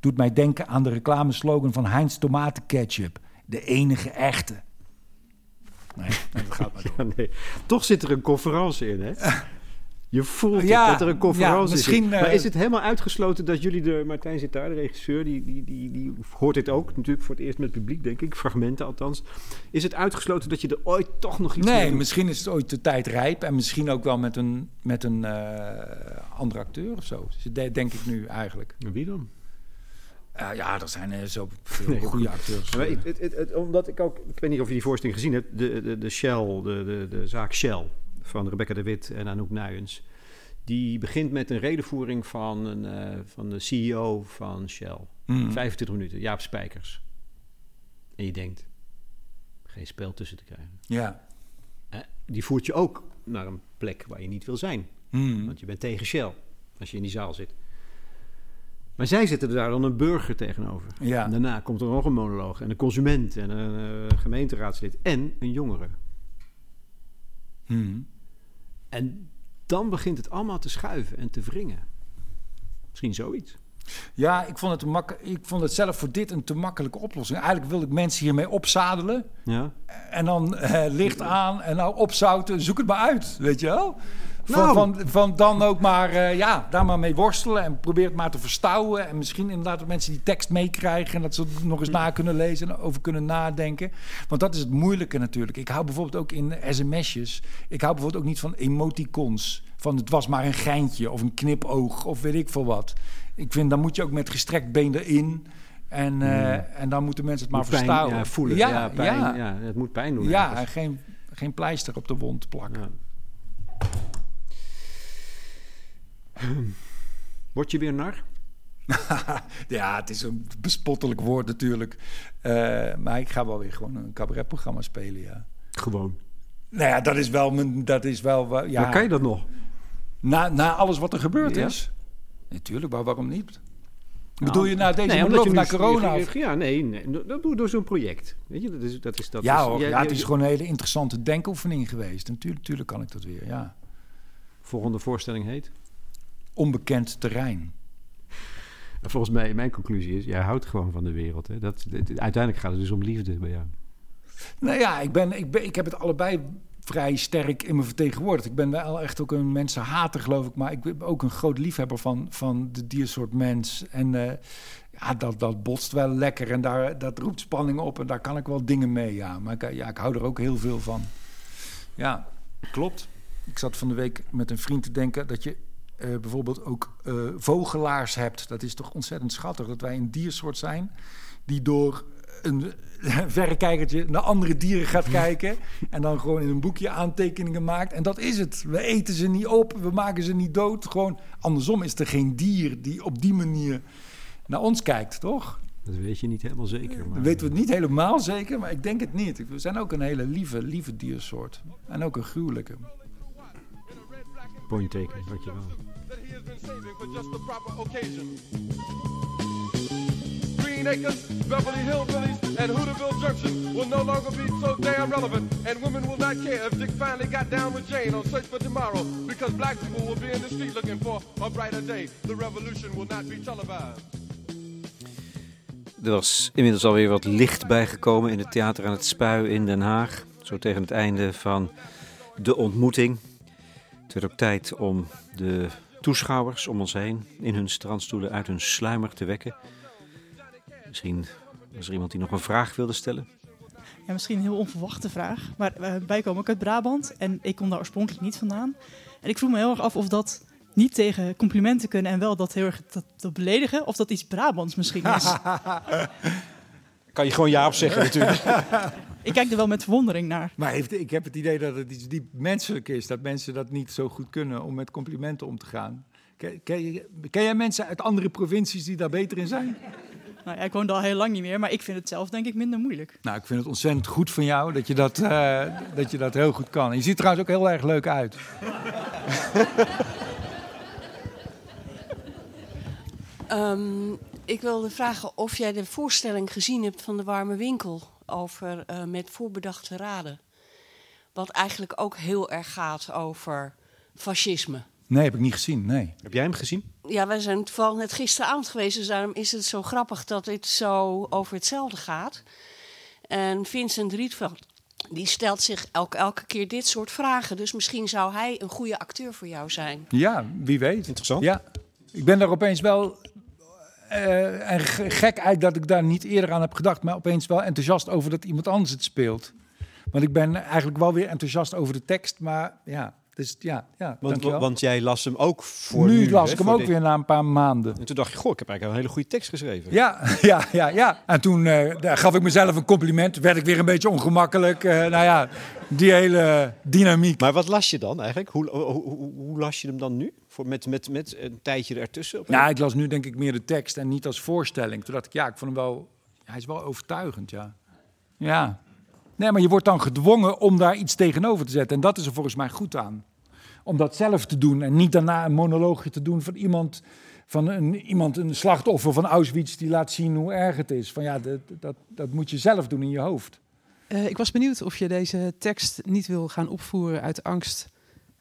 Doet mij denken aan de reclameslogan van Heinz Tomatenketchup. De enige echte. Nee, dat gaat maar door. nee. Toch zit er een conferentie in, hè? Je voelt ja, dat er een conferentie misschien, is. Maar eh, is het helemaal uitgesloten dat jullie de... Martijn zit daar, de regisseur, die, die, die, die hoort dit ook. Natuurlijk voor het eerst met publiek, denk ik. Fragmenten althans. Is het uitgesloten dat je er ooit toch nog iets Nee, misschien is het ooit de tijd rijp. En misschien ook wel met een, met een uh, andere acteur of zo. Dus denk ik nu eigenlijk. wie dan? Uh, ja, er zijn uh, zo veel goede acteurs. Maar het, het, het, omdat ik ook, ik weet niet of je die voorstelling gezien hebt, de, de, de Shell, de, de, de zaak Shell van Rebecca de Wit en Anouk Nuyens. Die begint met een redenvoering van, een, uh, van de CEO van Shell. Mm. 25 minuten, Jaap Spijkers. En je denkt, geen spel tussen te krijgen. Ja. die voert je ook naar een plek waar je niet wil zijn. Mm. Want je bent tegen Shell als je in die zaal zit. Maar zij zitten daar dan een burger tegenover. Ja. En daarna komt er nog een monoloog. En een consument en een uh, gemeenteraadslid. En een jongere. Hmm. En dan begint het allemaal te schuiven en te wringen. Misschien zoiets. Ja, ik vond, het mak ik vond het zelf voor dit een te makkelijke oplossing. Eigenlijk wilde ik mensen hiermee opzadelen. Ja. En dan eh, licht aan en nou opzouten, zoek het maar uit, weet je wel? Van, nou. van, van, dan ook maar, uh, ja, daar maar mee worstelen en probeer het maar te verstouwen. En misschien inderdaad dat mensen die tekst meekrijgen en dat ze het nog eens na kunnen lezen en over kunnen nadenken. Want dat is het moeilijke natuurlijk. Ik hou bijvoorbeeld ook in sms'jes, ik hou bijvoorbeeld ook niet van emoticons. Van het was maar een geintje of een knipoog of weet ik veel wat. Ik vind, dan moet je ook met gestrekt been erin. En, uh, en dan moeten mensen het maar verstouwen. Ja, voelen. Ja, ja, pijn, het moet pijn doen. Ja, en geen, geen pleister op de wond plakken. Word je weer nar? ja, het is een bespottelijk woord natuurlijk. Uh, maar ik ga wel weer gewoon een cabaretprogramma spelen, ja. Gewoon? Nou ja, dat is wel... Mijn, dat is wel ja. Maar kan je dat nog? Na, na alles wat er gebeurd is? Natuurlijk, maar waarom niet? Nou, Bedoel je na deze nee, omdat je naar corona? ja, nee, nee, dat doe door zo'n project. Weet je, dat is, dat is, dat ja, hoor, ja, het is gewoon een hele interessante denkoefening geweest. Natuurlijk, natuurlijk kan ik dat weer, ja. Volgende voorstelling heet? Onbekend terrein. Volgens mij, mijn conclusie is, jij houdt gewoon van de wereld. Hè? Dat, uiteindelijk gaat het dus om liefde bij jou. Nou ja, ik, ben, ik, ben, ik heb het allebei vrij sterk in me vertegenwoordigd. Ik ben wel echt ook een mensenhater, geloof ik. Maar ik ben ook een groot liefhebber van, van de diersoort mens. En uh, ja, dat, dat botst wel lekker en daar, dat roept spanning op. En daar kan ik wel dingen mee, ja. Maar ik, ja, ik hou er ook heel veel van. Ja, klopt. Ik zat van de week met een vriend te denken dat je uh, bijvoorbeeld ook uh, vogelaars hebt. Dat is toch ontzettend schattig dat wij een diersoort zijn die door een verrekijkertje naar andere dieren gaat kijken en dan gewoon in een boekje aantekeningen maakt. En dat is het. We eten ze niet op, we maken ze niet dood. Gewoon andersom is er geen dier die op die manier naar ons kijkt, toch? Dat weet je niet helemaal zeker. Maar... Dat weten we het niet helemaal zeker, maar ik denk het niet. We zijn ook een hele lieve, lieve diersoort. En ook een gruwelijke. Point taken, dankjewel. Green Acres, Beverly Hillbillies, and Hooterville Junction will no longer be so damn relevant, and women will not care if Dick finally got down with Jane on Search for Tomorrow, because black people will be in the street looking for a brighter day. The revolution will not be televised. Er was inmiddels alweer wat licht bijgekomen in het theater aan het Spui in Den Haag. Zo tegen het einde van de ontmoeting. Het werd ook tijd om de toeschouwers om ons heen in hun strandstoelen uit hun sluimer te wekken. Misschien was er iemand die nog een vraag wilde stellen. Ja, misschien een heel onverwachte vraag. Maar wij komen ook uit Brabant en ik kom daar oorspronkelijk niet vandaan. En ik vroeg me heel erg af of dat niet tegen complimenten kunnen en wel dat heel erg dat, dat beledigen, of dat iets Brabants misschien is. kan je gewoon ja op zeggen natuurlijk. ik kijk er wel met verwondering naar. Maar heeft, ik heb het idee dat het iets diep menselijk is. Dat mensen dat niet zo goed kunnen om met complimenten om te gaan. Ken, ken, ken jij mensen uit andere provincies die daar beter in zijn? Nou, ik woon al heel lang niet meer, maar ik vind het zelf denk ik minder moeilijk. Nou, ik vind het ontzettend goed van jou dat je dat, uh, dat, je dat heel goed kan. je ziet er trouwens ook heel erg leuk uit. um, ik wilde vragen of jij de voorstelling gezien hebt van de Warme Winkel over uh, met voorbedachte raden. Wat eigenlijk ook heel erg gaat over fascisme. Nee, heb ik niet gezien. Nee. Heb jij hem gezien? Ja, wij zijn toevallig net gisteravond geweest. Dus daarom is het zo grappig dat dit zo over hetzelfde gaat. En Vincent Rietveld, die stelt zich elke, elke keer dit soort vragen. Dus misschien zou hij een goede acteur voor jou zijn. Ja, wie weet. Interessant. Ja, ik ben daar opeens wel uh, en gek eigenlijk dat ik daar niet eerder aan heb gedacht, maar opeens wel enthousiast over dat iemand anders het speelt. Want ik ben eigenlijk wel weer enthousiast over de tekst, maar ja, dus ja, ja want, want jij las hem ook voor nu. Nu las ik hem ook weer na een paar maanden. En toen dacht je, goh, ik heb eigenlijk een hele goede tekst geschreven. Ja, ja, ja, ja. En toen uh, gaf ik mezelf een compliment. Werd ik weer een beetje ongemakkelijk. Uh, nou ja, die hele dynamiek. Maar wat las je dan eigenlijk? Hoe, hoe, hoe, hoe las je hem dan nu? Voor, met, met, met een tijdje ertussen? Ja, nou, ik las nu denk ik meer de tekst en niet als voorstelling. Toen dacht ik, ja, ik vond hem wel... Hij is wel overtuigend, ja. Ja, Nee, maar je wordt dan gedwongen om daar iets tegenover te zetten. En dat is er volgens mij goed aan. Om dat zelf te doen en niet daarna een monoloogje te doen van iemand, van een, iemand, een slachtoffer van Auschwitz die laat zien hoe erg het is. Van ja, dat, dat, dat moet je zelf doen in je hoofd. Uh, ik was benieuwd of je deze tekst niet wil gaan opvoeren uit angst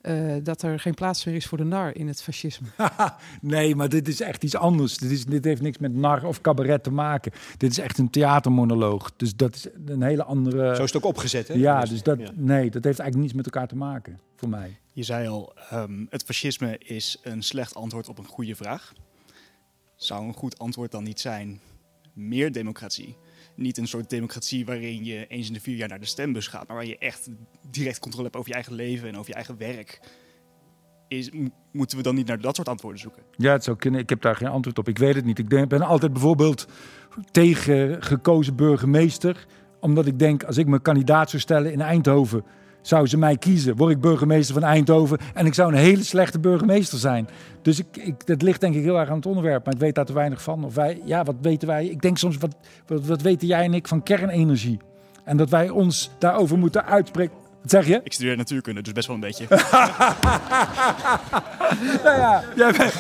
uh, dat er geen plaats meer is voor de nar in het fascisme. nee, maar dit is echt iets anders. Dit, is, dit heeft niks met nar of cabaret te maken. Dit is echt een theatermonoloog. Dus dat is een hele andere... Zo is het ook opgezet, hè? Ja, dus dat, nee, dat heeft eigenlijk niets met elkaar te maken, voor mij. Je zei al, um, het fascisme is een slecht antwoord op een goede vraag. Zou een goed antwoord dan niet zijn meer democratie? Niet een soort democratie waarin je eens in de vier jaar naar de stembus gaat, maar waar je echt direct controle hebt over je eigen leven en over je eigen werk. Is, moeten we dan niet naar dat soort antwoorden zoeken? Ja, het zou kunnen. Ik heb daar geen antwoord op. Ik weet het niet. Ik ben altijd bijvoorbeeld tegen gekozen burgemeester. Omdat ik denk, als ik me kandidaat zou stellen in Eindhoven zou ze mij kiezen. Word ik burgemeester van Eindhoven en ik zou een hele slechte burgemeester zijn. Dus ik, ik, dat ligt denk ik heel erg aan het onderwerp, maar ik weet daar te weinig van. Of wij, ja, wat weten wij? Ik denk soms, wat, wat, wat weten jij en ik van kernenergie? En dat wij ons daarover moeten uitspreken. Wat zeg je? Ik studeer natuurkunde, dus best wel een beetje. nou ja, jij bent...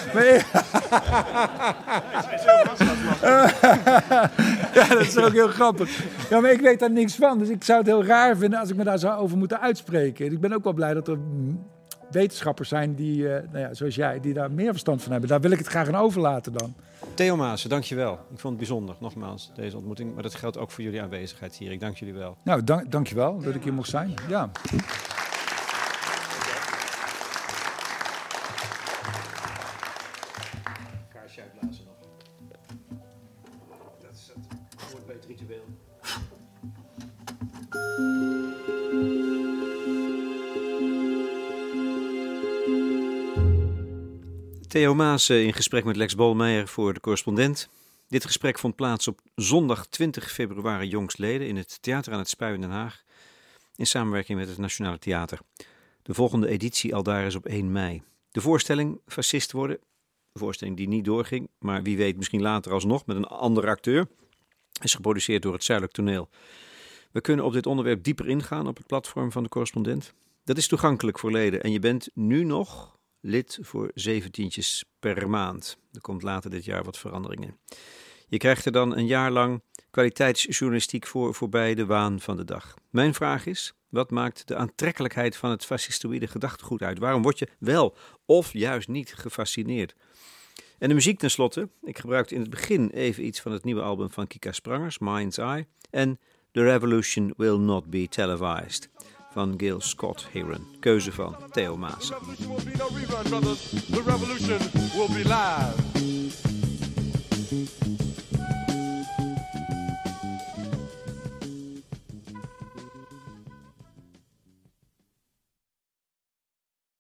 ja, dat is ook heel grappig. Ja, maar ik weet daar niks van. Dus ik zou het heel raar vinden als ik me daar zou over moeten uitspreken. Ik ben ook wel blij dat er wetenschappers zijn die, uh, nou ja, zoals jij, die daar meer verstand van hebben. Daar wil ik het graag aan overlaten dan. Theo Maassen, dankjewel. Ik vond het bijzonder, nogmaals, deze ontmoeting. Maar dat geldt ook voor jullie aanwezigheid hier. Ik dank jullie wel. Nou, dank, dankjewel dat ik hier mocht zijn. Ja. Theo Maas in gesprek met Lex Bolmeijer voor de correspondent. Dit gesprek vond plaats op zondag 20 februari jongstleden in het Theater aan het Spui in Den Haag. In samenwerking met het Nationale Theater. De volgende editie al daar is op 1 mei. De voorstelling Fascist worden. Een voorstelling die niet doorging, maar wie weet misschien later alsnog met een andere acteur. Is geproduceerd door het Zuidelijk Toneel. We kunnen op dit onderwerp dieper ingaan op het platform van de correspondent. Dat is toegankelijk voor leden en je bent nu nog lid voor zeventientjes per maand. Er komt later dit jaar wat veranderingen. Je krijgt er dan een jaar lang kwaliteitsjournalistiek voor voorbij de waan van de dag. Mijn vraag is: wat maakt de aantrekkelijkheid van het fascistoïde gedachtegoed uit? Waarom word je wel of juist niet gefascineerd? En de muziek tenslotte. Ik gebruikte in het begin even iets van het nieuwe album van Kika Sprangers, Mind's Eye. En The Revolution Will Not Be Televised van Gil Scott Heron. Keuze van Theo Maas. The revolution will be live.